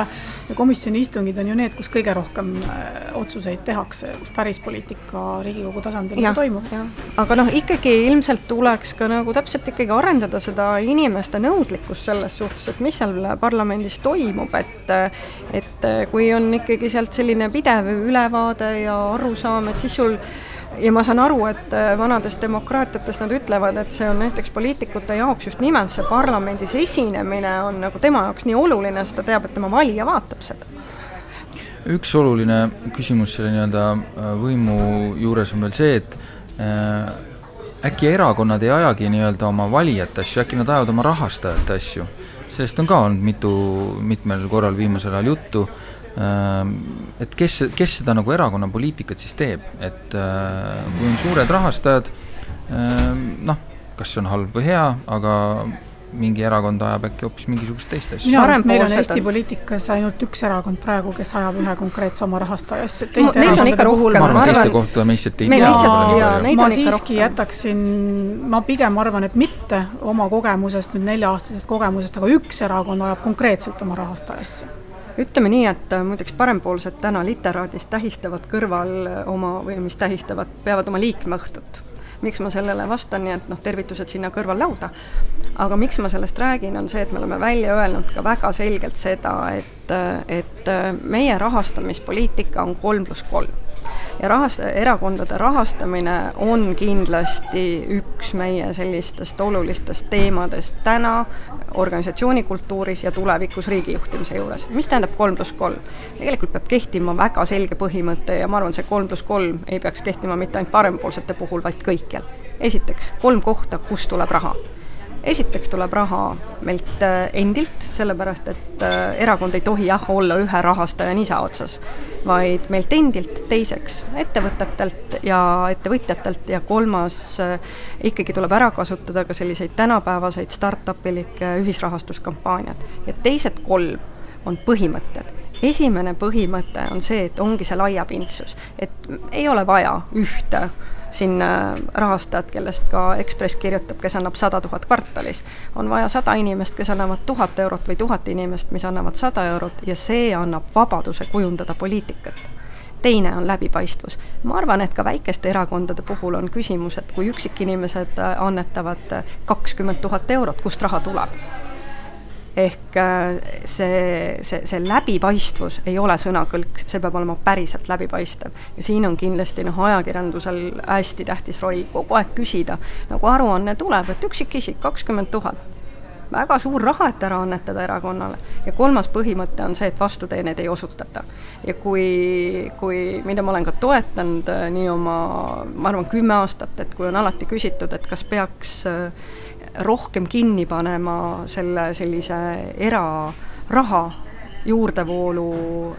ja komisjoni istungid on ju need, kus kõige rohkem äh, otsuseid tehakse, kus päris poliitika Riigikogu tasandil ja, toimub. aga noh, ikkagi ilmselt tuleks ka nagu täpselt ikkagi arendada seda inimeste nõudlikkust selles suhtes, et mis seal parlamendis toimub, et et kui on ikkagi sealt selline pidev ülevaade ja arusaam, et siis sul puhul ja ma saan aru, et äh, vanades demokraatiates nad ütlevad, et see on näiteks poliitikute jaoks just nimelt see parlamendis esinemine on nagu tema jaoks nii oluline, sest ta teab, et tema valija vaatab seda. üks oluline küsimus selle nii-öelda äh, võimu juures on veel see, et äh, äkki erakonnad ei ajagi nii-öelda oma valijate asju, äkki nad ajavad oma rahastajate asju. sellest on ka olnud mitu, mitmel korral viimasel ajal juttu et kes, kes seda nagu erakonna poliitikat siis teeb, et äh, kui on suured rahastajad, ehm, noh, kas see on halb või hea, aga mingi erakond ajab äkki hoopis mingisugust teist asja. minu arust meil on Eesti poliitikas ainult üks erakond praegu, kes ajab ühe konkreetse oma rahastaja asju, teiste no, erakondade puhul ma arvan, teiste kohta me lihtsalt ei tea. ma siiski jätaksin, ma pigem arvan, et mitte oma kogemusest, nüüd nelja-aastasest kogemusest, aga üks erakond ajab konkreetselt oma rahastajasse ütleme nii, et äh, muideks parempoolsed täna literaadis tähistavad kõrval äh, oma, või mis tähistavad, peavad oma liikmeõhtut. miks ma sellele vastan, nii et noh, tervitused sinna kõrvallauda. aga miks ma sellest räägin, on see, et me oleme välja öelnud ka väga selgelt seda, et, äh, et meie rahastamispoliitika on kolm pluss kolm ja rahast-, erakondade rahastamine on kindlasti üks meie sellistest olulistest teemadest täna organisatsioonikultuuris ja tulevikus riigijuhtimise juures. mis tähendab kolm pluss kolm? tegelikult peab kehtima väga selge põhimõte ja ma arvan, see kolm pluss kolm ei peaks kehtima mitte ainult parempoolsete puhul, vaid kõikjal. esiteks, kolm kohta, kust tuleb raha esiteks tuleb raha meilt äh, endilt, sellepärast et äh, erakond ei tohi jah, olla ühe rahastaja nisa otsas, vaid meilt endilt, teiseks ettevõtetelt ja ettevõtjatelt ja kolmas äh, ikkagi tuleb ära kasutada ka selliseid tänapäevaseid startup-ilikke ühisrahastuskampaaniaid. ja teised kolm on põhimõtted esimene põhimõte on see, et ongi see laiapindsus, et ei ole vaja ühte siin rahastajad, kellest ka Ekspress kirjutab, kes annab sada tuhat kvartalis. on vaja sada inimest, kes annavad tuhat eurot või tuhat inimest, mis annavad sada eurot ja see annab vabaduse kujundada poliitikat teine on läbipaistvus. ma arvan, et ka väikeste erakondade puhul on küsimus, et kui üksikinimesed annetavad kakskümmend tuhat eurot, kust raha tuleb ehk äh, see, see, see läbipaistvus ei ole sõnakõlks, see peab olema päriselt läbipaistev. ja siin on kindlasti noh, ajakirjandusel hästi tähtis roll kogu aeg küsida, nagu aruanne tuleb, et üksikisik kakskümmend tuhat väga suur raha, et ära annetada erakonnale. ja kolmas põhimõte on see, et vastuteeneid ei osutata. ja kui, kui, mida ma olen ka toetanud äh, nii oma, ma arvan, kümme aastat, et kui on alati küsitud, et kas peaks äh, rohkem kinni panema selle sellise eraraha juurdevoolu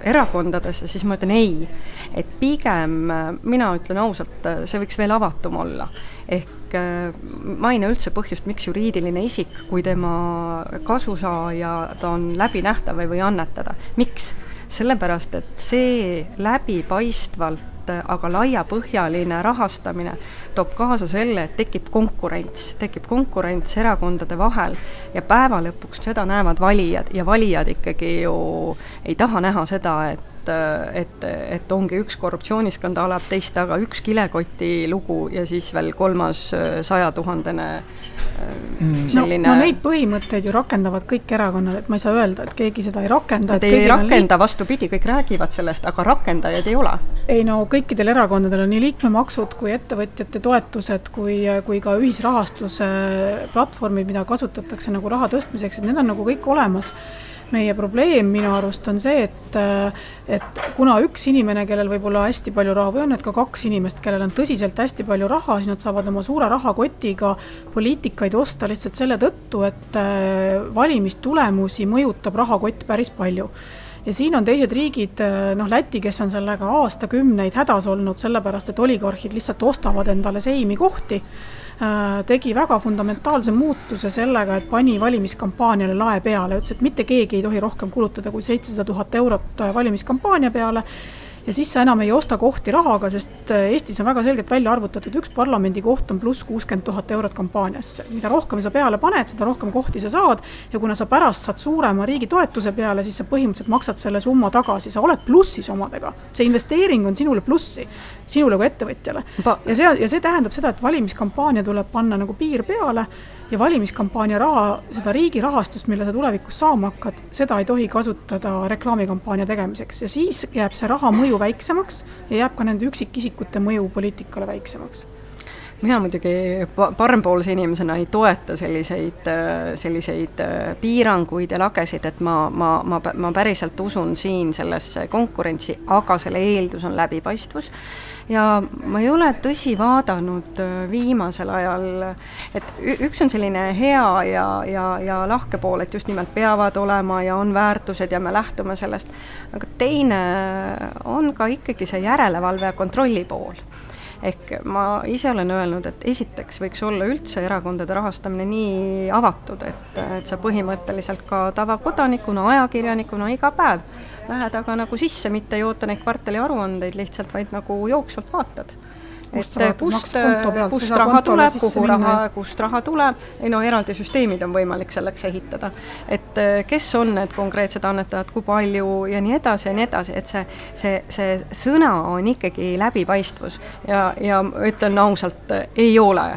erakondadesse, siis ma ütlen ei. et pigem mina ütlen ausalt, see võiks veel avatum olla. ehk äh, ma ei näe üldse põhjust, miks juriidiline isik, kui tema kasusaaja, ta on läbinähtav, või annetada. miks? sellepärast, et see läbipaistvalt aga laiapõhjaline rahastamine toob kaasa selle, et tekib konkurents, tekib konkurents erakondade vahel ja päeva lõpuks seda näevad valijad ja valijad ikkagi ju ei taha näha seda, et et, et ongi üks korruptsiooniskandaal ajab teist taga, üks kilekoti lugu ja siis veel kolmas sajatuhandene mm. Selline no, no neid põhimõtteid ju rakendavad kõik erakonnad, et ma ei saa öelda, et keegi seda ei rakenda. Nad ei rakenda, vastupidi, kõik räägivad sellest, aga rakendajaid ei ole. ei no kõikidel erakondadel on nii liikmemaksud kui ettevõtjate toetused kui, kui ka ühisrahastuse platvormid, mida kasutatakse nagu raha tõstmiseks, et need on nagu kõik olemas meie probleem minu arust on see, et, et kuna üks inimene, kellel võib olla hästi palju raha või on need ka kaks inimest, kellel on tõsiselt hästi palju raha, siis nad saavad oma suure rahakotiga poliitikaid osta lihtsalt selle tõttu, et äh, valimistulemusi mõjutab rahakott päris palju. Ja siin on teised riigid, äh, noh Läti, kes on sellega aastakümneid hädas olnud, sellepärast et oligarhid lihtsalt ostavad endale seimi kohti tegi väga fundamentaalse muutuse sellega, et pani valimiskampaaniale lae peale, ütles, et mitte keegi ei tohi rohkem kulutada kui seitsesada tuhat eurot äh, valimiskampaania peale ja siis sa enam ei osta kohti rahaga, sest äh, Eestis on väga selgelt välja arvutatud, üks parlamendikoht on pluss kuuskümmend tuhat eurot kampaaniasse. mida rohkem sa peale paned, seda rohkem kohti sa saad ja kuna sa pärast saad suurema riigi toetuse peale, siis sa põhimõtteliselt maksad selle summa tagasi, sa oled plussis omadega. see investeering on sinule plussi, sinule kui ettevõtjale. ja see, ja see tähendab seda, et valimiskampaania tuleb panna nagu piir peale ja valimiskampaania raha, seda riigi rahastust, mille sa tulevikus saama hakkad, seda ei tohi kasutada reklaamikampaania tegemiseks. Ja siis jääb see raha mõju väiksemaks ja jääb ka nende üksikisikute mõju poliitikale väiksemaks. Mina muidugi parempoolse inimesena ei toeta selliseid, selliseid piiranguid ja lagesid, et ma, ma, ma, ma päriselt usun siin sellesse konkurentsi, aga selle eeldus on läbipaistvus ja ma ei ole tõsi vaadanud äh, viimasel ajal, et üks on selline hea ja, ja, ja lahke pool, et just nimelt peavad olema ja on väärtused ja me lähtume sellest, aga teine on ka ikkagi see järelevalve ja kontrolli pool. Ehk ma ise olen öelnud, et esiteks võiks olla üldse erakondade rahastamine nii avatud, et, et sa põhimõtteliselt ka tavakodanikuna, ajakirjanikuna iga päev lähed aga nagu sisse, mitte ei oota neid kvartaliaruandeid lihtsalt, vaid nagu jooksvalt vaatad. Et kust, kust raha tuleb, kuhu raha, kust raha tuleb, ei no eraldi süsteemid on võimalik selleks ehitada. et eh, kes on need konkreetsed annetajad, kui palju ja nii edasi ja nii edasi, et see, see, see sõna on ikkagi läbipaistvus. Ja, ja ütlen ausalt, ei ole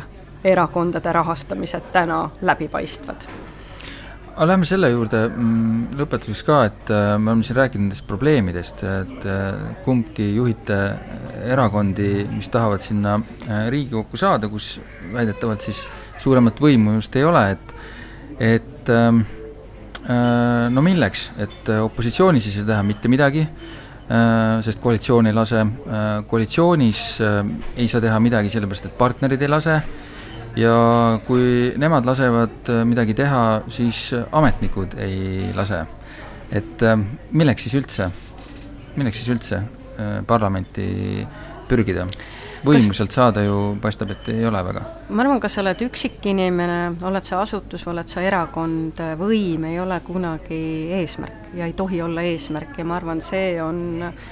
erakondade rahastamised täna läbipaistvad aga lähme selle juurde mm, lõpetuseks ka, et äh, me oleme siin rääkinud nendest probleemidest, et äh, kumbki juhite erakondi, mis tahavad sinna äh, Riigikokku saada, kus väidetavalt siis suuremat võimu just ei ole, et et ähm, no milleks, et opositsioonis ei saa teha mitte midagi, sest koalitsioon ei lase, koalitsioonis ei saa teha midagi sellepärast, et partnerid ei lase ja kui nemad lasevad äh, midagi teha, siis äh, ametnikud ei lase. et äh, milleks siis üldse, milleks siis üldse parlamenti pürgida? võimu sealt saada ju paistab, et ei ole väga. ma arvan, kas sa oled üksikinimene, oled sa asutus, oled sa erakond, võim ei ole kunagi eesmärk ja ei tohi olla eesmärk ja ma arvan, see on äh,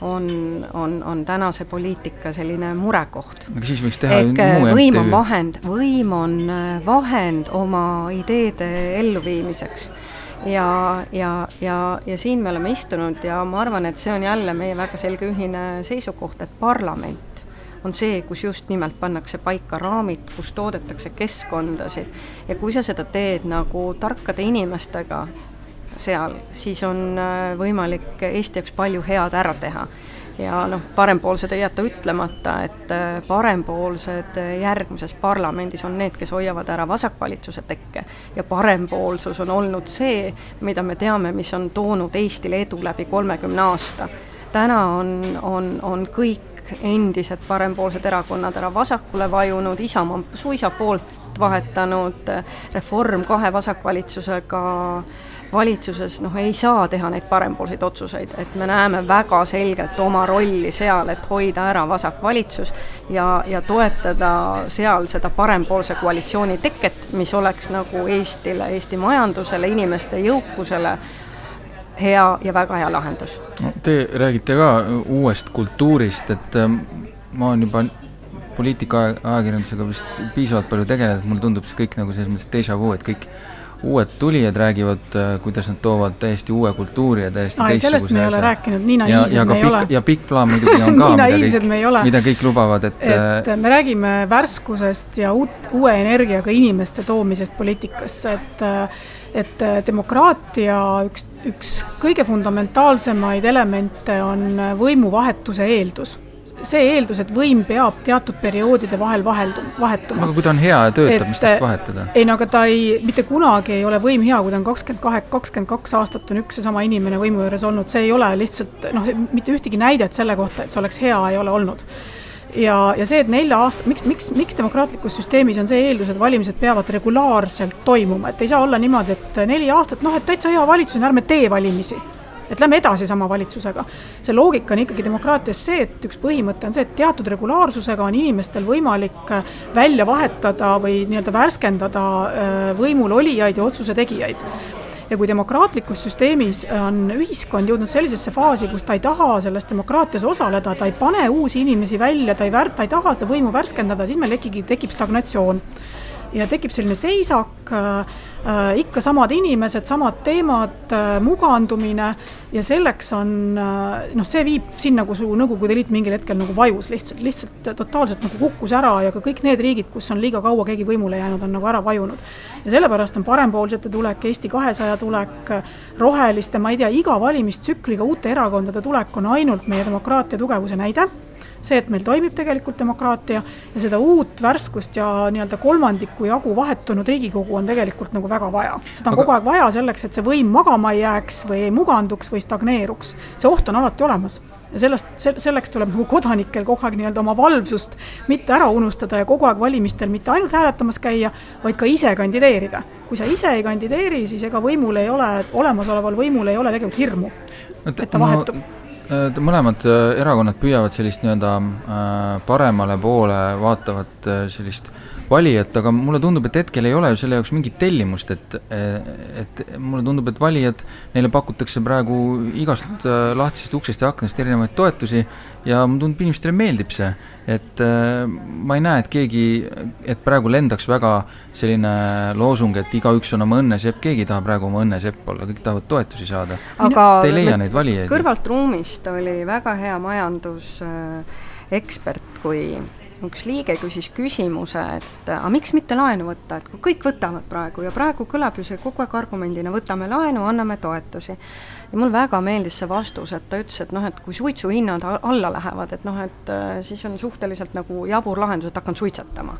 on, on, on tänase poliitika selline murekoht. aga siis võiks teha Ehk muu võim on vahend, võim on äh, vahend oma ideede elluviimiseks. ja, ja, ja, ja siin me oleme istunud ja ma arvan, et see on jälle meie väga selge ühine seisukoht, et parlament on see, kus just nimelt pannakse paika raamid, kus toodetakse keskkondasid ja kui sa seda teed nagu tarkade inimestega, seal, siis on äh, võimalik Eesti jaoks palju head ära teha. ja noh, parempoolsed ei jäta ütlemata, et äh, parempoolsed järgmises parlamendis on need, kes hoiavad ära vasakvalitsuse tekke. ja parempoolsus on olnud see, mida me teame, mis on toonud Eestile edu läbi kolmekümne aasta. täna on, on, on kõik endised parempoolsed erakonnad ära vasakule vajunud, Isamaa suisa poolt vahetanud, Reform kahe vasakvalitsusega valitsuses noh, ei saa teha neid parempoolseid otsuseid, et me näeme väga selgelt oma rolli seal, et hoida ära vasakvalitsus ja, ja toetada seal seda parempoolse koalitsiooni teket, mis oleks nagu Eestile, Eesti majandusele, inimeste jõukusele hea ja väga hea lahendus. no te räägite ka uuest kultuurist, et ähm, ma olen juba poliitika ajakirjandusega vist piisavalt palju tegelenud, mulle tundub see kõik nagu selles mõttes déjà vu, et kõik uued tulijad räägivad, äh, kuidas nad toovad täiesti uue kultuuri ja täiesti Ai, sellest me ei ole rääkinud, nii naiivsed me ei pikk, ole. ja pikk plaan muidugi on ka mida kõik, mida kõik lubavad, et et äh, me räägime värskusest ja uut, uue energiaga inimeste toomisest poliitikasse, et äh, et demokraatia üks, üks kõige fundamentaalsemaid elemente on võimuvahetuse eeldus see eeldus, et võim peab teatud perioodide vahel vahelduma, vahetuma. aga kui ta on hea ja töötab, mis tast vahetada? ei no aga ta ei, mitte kunagi ei ole võim hea, kui ta on kakskümmend kahe, kakskümmend kaks aastat on üks ja sama inimene võimu juures olnud, see ei ole lihtsalt noh, mitte ühtegi näidet selle kohta, et see oleks hea, ei ole olnud ja, ja see, et nelja aasta, miks, miks, miks demokraatlikus süsteemis on see eeldus, et valimised peavad regulaarselt toimuma, et ei saa olla niimoodi, et neli aastat, noh, et täitsa hea valitsus on, ärme tee valimisi et lähme edasi sama valitsusega. see loogika on ikkagi demokraatias see, et üks põhimõte on see, et teatud regulaarsusega on inimestel võimalik äh, välja vahetada või nii-öelda värskendada äh, võimul olijaid ja otsuse tegijaid ja kui demokraatlikus süsteemis on ühiskond jõudnud sellisesse faasi, kus ta ei taha selles demokraatias osaleda, ta ei pane uusi inimesi välja, ta ei vär-, ta ei taha seda võimu värskendada, siis meil tekib, tekib stagnatsioon ja tekib selline seisak äh, ikka samad inimesed, samad teemad äh,, mugandumine ja selleks on äh, noh, see viib sinna, kus Nõukogude Liit mingil hetkel nagu vajus lihtsalt, lihtsalt totaalselt nagu kukkus ära ja ka kõik need riigid, kus on liiga kaua keegi võimule jäänud, on nagu ära vajunud. ja sellepärast on parempoolsete tulek, Eesti kahesaja tulek, roheliste, ma ei tea, iga valimistsükliga uute erakondade tulek on ainult meie demokraatia tugevuse näide see, et meil toimib tegelikult demokraatia ja seda uut värskust ja nii-öelda kolmandiku jagu vahetunud Riigikogu on tegelikult nagu väga vaja. seda on Aga... kogu aeg vaja selleks, et see võim magama ei jääks või ei muganduks või stagneeruks. see oht on alati olemas ja sellest, selleks tuleb nagu kodanikel kogu aeg nii-öelda oma valvsust mitte ära unustada ja kogu aeg valimistel mitte ainult hääletamas käia, vaid ka ise kandideerida. kui sa ise ei kandideeri, siis ega võimul ei ole, olemasoleval võimul ei ole tegelikult hirmu, et ta vahetub no mõlemad äh, erakonnad püüavad sellist nii-öelda äh, paremale poole vaatavat sellist valijat, aga mulle tundub, et hetkel ei ole ju selle jaoks mingit tellimust, et et mulle tundub, et valijad, neile pakutakse praegu igast lahtisest uksest ja aknast erinevaid toetusi ja mulle tundub, inimestele meeldib see. Et ma ei näe, et keegi, et praegu lendaks väga selline loosung, et igaüks on oma õnnesepp, keegi ei taha praegu oma õnnesepp olla, kõik tahavad toetusi saada. aga te ei leia neid valijaid? kõrvalt ruumist oli väga hea majandusekspert, kui üks liige küsis küsimuse, et aga miks mitte laenu võtta, et kui kõik võtavad praegu ja praegu kõlab ju see kogu aeg argumendina, võtame laenu, anname toetusi. Ja mulle väga meeldis see vastus, et ta ütles, et noh, et kui suitsuhinnad alla lähevad, et noh, et äh, siis on suhteliselt nagu jabur lahendus, et hakkan suitsetama.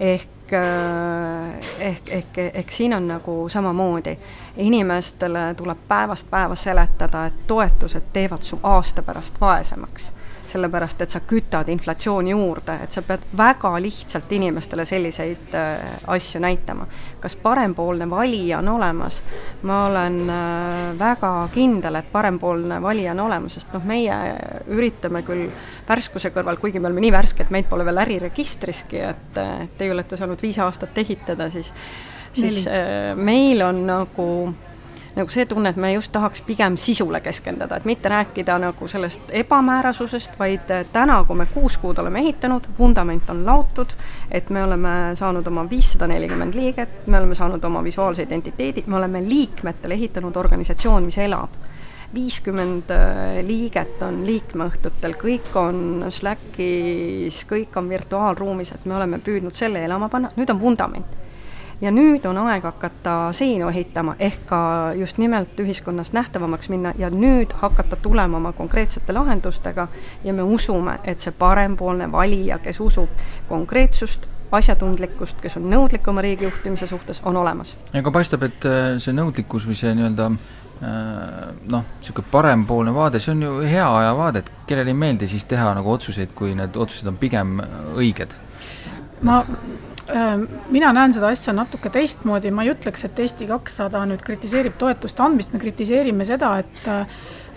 ehk, äh, ehk, ehk, ehk siin on nagu samamoodi, inimestele tuleb päevast päeva seletada, et toetused teevad su aasta pärast vaesemaks sellepärast et sa kütad inflatsiooni juurde, et sa pead väga lihtsalt inimestele selliseid äh, asju näitama. kas parempoolne valija on olemas? ma olen äh, väga kindel, et parempoolne valija on olemas, sest noh, meie üritame küll värskuse kõrval, kuigi me oleme nii värsked, meid pole veel äriregistriski, et äh, teie olete saanud viis aastat ehitada, siis siis Neli. meil on nagu nagu see tunne, et me just tahaks pigem sisule keskenduda, et mitte rääkida nagu sellest ebamäärasusest, vaid täna, kui me kuus kuud oleme ehitanud, vundament on laotud, et me oleme saanud oma viissada nelikümmend liiget, me oleme saanud oma visuaalse identiteedi, me oleme liikmetele ehitanud organisatsioon, mis elab. viiskümmend äh, liiget on liikmeõhtutel, kõik on Slackis, kõik on virtuaalruumis, et me oleme püüdnud selle elama panna, nüüd on vundament ja nüüd on aeg hakata seinu ehitama, ehk ka just nimelt ühiskonnas nähtavamaks minna ja nüüd hakata tulema oma konkreetsete lahendustega ja me usume, et see parempoolne valija, kes usub konkreetsust, asjatundlikkust, kes on nõudlik oma riigi juhtimise suhtes, on olemas. aga paistab, et äh, see nõudlikkus või see nii-öelda äh, noh, niisugune parempoolne vaade, see on ju hea aja vaade, et kellele ei meeldi siis teha nagu otsuseid, kui need otsused on pigem õiged? ma mina näen seda asja natuke teistmoodi, ma ei ütleks, et Eesti kakssada nüüd kritiseerib toetuste andmist, me kritiseerime seda, et Äh,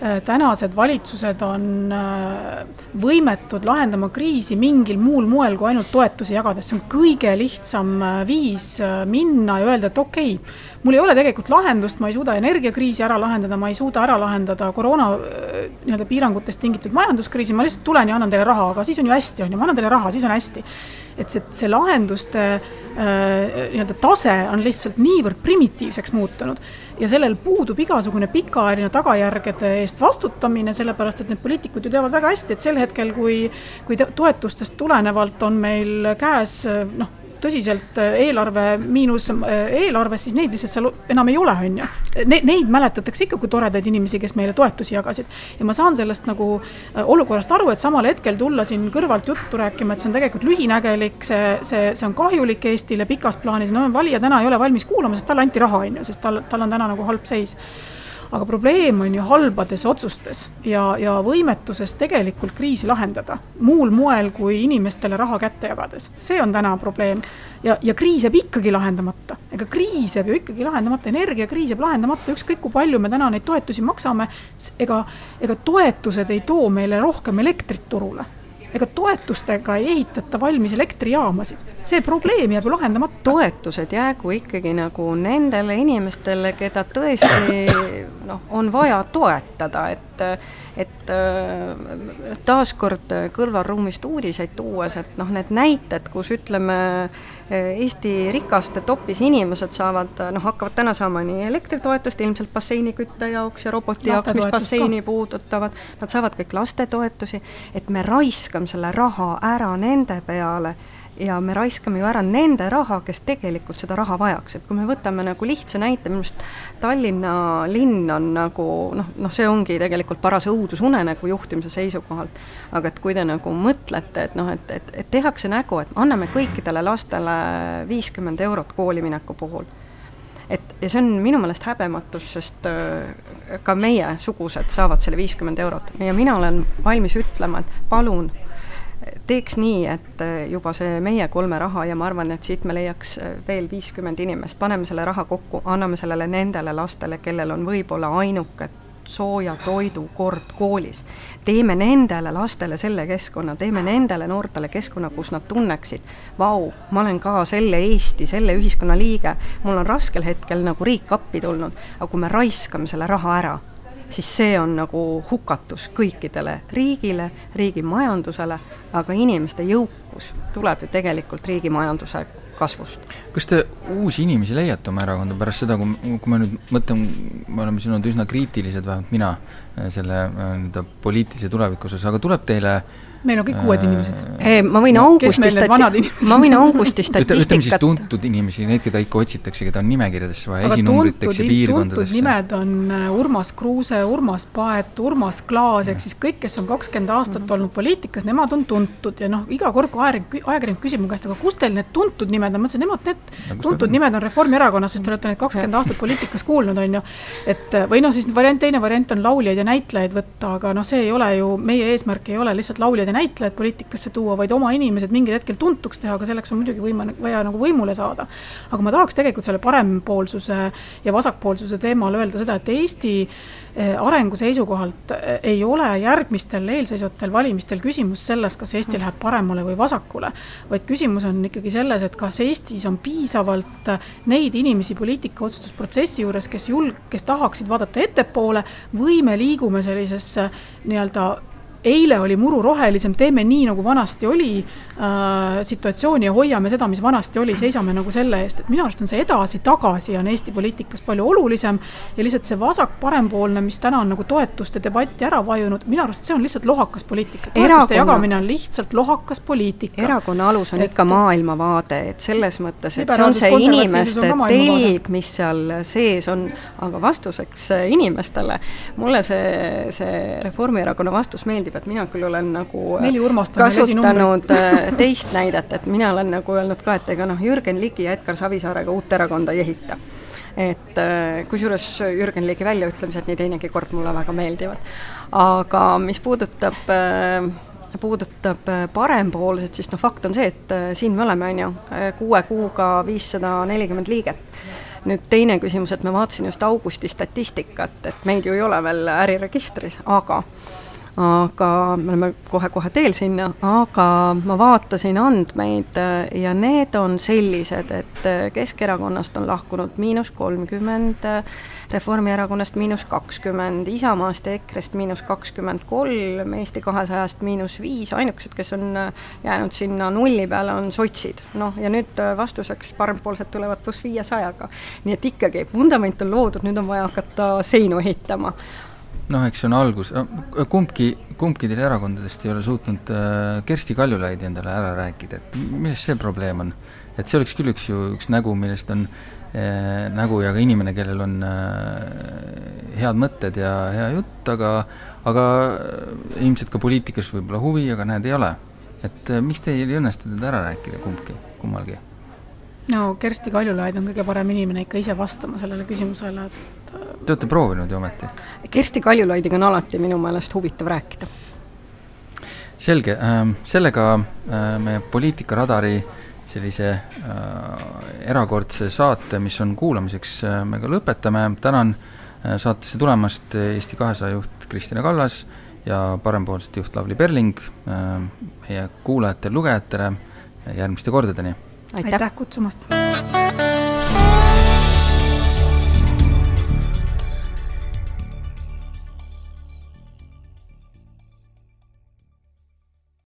tänased valitsused on äh, võimetud lahendama kriisi mingil muul moel kui ainult toetusi jagades, see on kõige lihtsam äh, viis minna ja öelda, et okei okay,, mul ei ole tegelikult lahendust, ma ei suuda energiakriisi ära lahendada, ma ei suuda ära lahendada koroona nii-öelda piirangutest tingitud majanduskriisi, ma lihtsalt tulen ja annan teile raha, aga siis on ju hästi, on ju, ma annan teile raha, siis on hästi. et see, see lahenduste äh, nii-öelda tase on lihtsalt niivõrd primitiivseks muutunud ja sellel puudub igasugune pikaajaline tagajärgede eest vastutamine, sellepärast et need poliitikud ju teavad väga hästi, et sel hetkel, kui, kui toetustest tulenevalt on meil käes noh, tõsiselt äh, eelarve miinus äh, eelarves, siis neid lihtsalt seal enam ei ole, on ju. Neid, mäletatakse ikka kui toredaid inimesi, kes meile toetusi jagasid. ja ma saan sellest nagu äh, olukorrast aru, et samal hetkel tulla siin kõrvalt juttu rääkima, et see on tegelikult lühinägelik, see, see, see on kahjulik Eestile pikas plaanis, no valija täna ei ole valmis kuulama, sest talle anti raha, on ju, sest tal, tal on täna nagu halb seis aga probleem on ju halbades otsustes ja, ja võimetuses tegelikult kriisi lahendada muul moel kui inimestele raha kätte jagades. see on täna probleem. Ja, ja kriis jääb ikkagi lahendamata, ega kriis jääb ju ikkagi lahendamata, energiakriis jääb lahendamata, ükskõik kui palju me täna neid toetusi maksame, ega, ega toetused ei too meile rohkem elektrit turule ega toetustega ei ehitata valmis elektrijaamasid, see probleem jääb ju lahendamata. toetused jäägu ikkagi nagu nendele inimestele, keda tõesti noh, on vaja toetada, et et taaskord kõrvalruumist uudiseid tuues, et noh, need näited, kus ütleme, Eesti rikaste topis inimesed saavad, noh, hakkavad täna saama nii elektritoetust ilmselt basseinikütte jaoks ja roboti jaoks, mis basseini ka. puudutavad, nad saavad kõik lastetoetusi, et me raiskame selle raha ära nende peale ja me raiskame ju ära nende raha, kes tegelikult seda raha vajaks, et kui me võtame nagu lihtsa näite, minu arust Tallinna linn on nagu noh, noh, see ongi tegelikult paras õudusunenägu juhtimise seisukohalt. aga et kui te nagu mõtlete, et noh, et, et, et tehakse nägu, et anname kõikidele lastele viiskümmend eurot koolimineku puhul. Et ja see on minu meelest häbematus, sest äh, ka meiesugused saavad selle viiskümmend eurot. Ja mina olen valmis ütlema, et palun teeks nii, et äh, juba see meie kolme raha ja ma arvan, et siit me leiaks äh, veel viiskümmend inimest, paneme selle raha kokku, anname sellele nendele lastele, kellel on võib-olla ainuke sooja toidu kord koolis. teeme nendele lastele selle keskkonna, teeme nendele noortele keskkonna, kus nad tunneksid, vau, ma olen ka selle Eesti, selle ühiskonna liige, mul on raskel hetkel nagu riik appi tulnud, aga kui me raiskame selle raha ära siis see on nagu hukatus kõikidele riigile, riigi majandusele, aga inimeste jõukus tuleb ju tegelikult riigi majanduse kasvust. kas te uusi inimesi leiate oma erakonda pärast seda, kui, kui ma nüüd mõtlen, me oleme siin olnud üsna kriitilised, vähemalt mina, selle nii-öelda poliitilise tuleviku osas, aga tuleb teile äh, meil on kõik uued äh, inimesed. ma võin augusti stati-, ma võin augusti statistikat ütleme siis tuntud inimesi, neid, keda ikka otsitakse, keda on nimekirjadesse vaja, esinumbriteks ja piirkondadesse. nimed on äh, Urmas Kruuse, Urmas Paet, Urmas Klaas, ehk siis kõik, kes on kakskümmend aastat mm -hmm. olnud poliitikas, nemad on tuntud ja noh, iga kord, kui ajakirjanik, ajakirjanik küsib mu käest, aga kust teil need tuntud nimed on, ma ütlesin, nemad, need tuntud nimed on Reformierakonnas, sest te olete neid kakskümmend aastat poliitikas kuulnud, on ju. et või noh, siis variant, teine variant on lauljaid ja näitlejaid võtta, aga noh, see ei ole ju, meie eesmärk ei ole lihtsalt lauljaid ja näitlejaid poliitikasse tuua, vaid oma inimesed mingil hetkel tuntuks teha, aga selleks on muidugi võima-, vaja nagu võimule saada. aga ma tahaks tegelikult selle parempoolsuse ja vasakpoolsuse teemal öelda seda, et Eesti eh, arengu seisukohalt eh, ei ole järgmistel eelseisvatel valimistel küsimus selles, kas Eesti läheb paremale või vasakule, vaid küsimus on ikkagi selles, et kas Eestis on piisavalt neid inimesi poliitika otsustusprotsessi juures, kes julg-, kes tahaksid vaadata ettepoole või me liigume sellisesse nii-öelda eile oli muru rohelisem, teeme nii, nagu vanasti oli äh, situatsiooni ja hoiame seda, mis vanasti oli, seisame nagu selle eest, et minu arust on see edasi-tagasi on Eesti poliitikas palju olulisem ja lihtsalt see vasak-parempoolne, mis täna on nagu toetuste debatti ära vajunud, minu arust see on lihtsalt lohakas poliitika. toetuste Erakonna... jagamine on lihtsalt lohakas poliitika. erakonna alus on et... ikka maailmavaade, et selles mõttes, et see on see inimeste telg, mis seal sees on, aga vastuseks inimestele, mulle see, see Reformierakonna vastus meeldib, et mina küll olen nagu kasutanud äh, teist näidet, et mina olen nagu öelnud ka, et ega noh, Jürgen Ligi ja Edgar Savisaarega uut erakonda ei ehita. Et äh, kusjuures Jürgen Ligi väljaütlemised nii teinegi kord mulle väga meeldivad. aga mis puudutab äh, puudutab parempoolset, siis noh, fakt on see, et siin me oleme, on ju, kuue kuuga viissada nelikümmend liiget. Nüüd teine küsimus, et ma vaatasin just augusti statistikat, et meid ju ei ole veel äriregistris, aga aga me oleme kohe-kohe teel sinna, aga ma vaatasin andmeid äh, ja need on sellised, et äh, Keskerakonnast on lahkunud miinus kolmkümmend, Reformierakonnast miinus kakskümmend, Isamaast ja EKRE-st miinus kakskümmend kolm, Eesti kahesajast miinus viis, ainukesed, kes on äh, jäänud sinna nulli peale, on sotsid. noh, ja nüüd äh, vastuseks parempoolsed tulevad pluss viiesajaga. nii et ikkagi, vundament on loodud, nüüd on vaja hakata seinu ehitama noh, eks see on algus, kumbki, kumbki teil erakondadest ei ole suutnud äh, Kersti Kaljulaidi endale ära rääkida, et milles see probleem on? et see oleks küll üks ju, üks nägu, millest on Eh, nägu ja ka inimene, kellel on eh, head mõtted ja hea jutt, aga aga ilmselt ka poliitikas võib-olla huvi, aga näed, ei ole. et eh, miks teil ei õnnestu teda ära rääkida kumbki, kummalgi? no Kersti Kaljulaid on kõige parem inimene ikka ise vastama sellele küsimusele, et Te olete proovinud ju ometi? Kersti Kaljulaidiga on alati minu meelest huvitav rääkida. selge, ähm, sellega äh, me Poliitikaradari sellise äh, erakordse saate, mis on kuulamiseks, äh, me ka lõpetame, tänan saatesse tulemast Eesti kahesaja juht Kristina Kallas ja parempoolsete juht Lavly Perling meie kuulajatele, lugejatele, järgmiste kordadeni! aitäh kutsumast!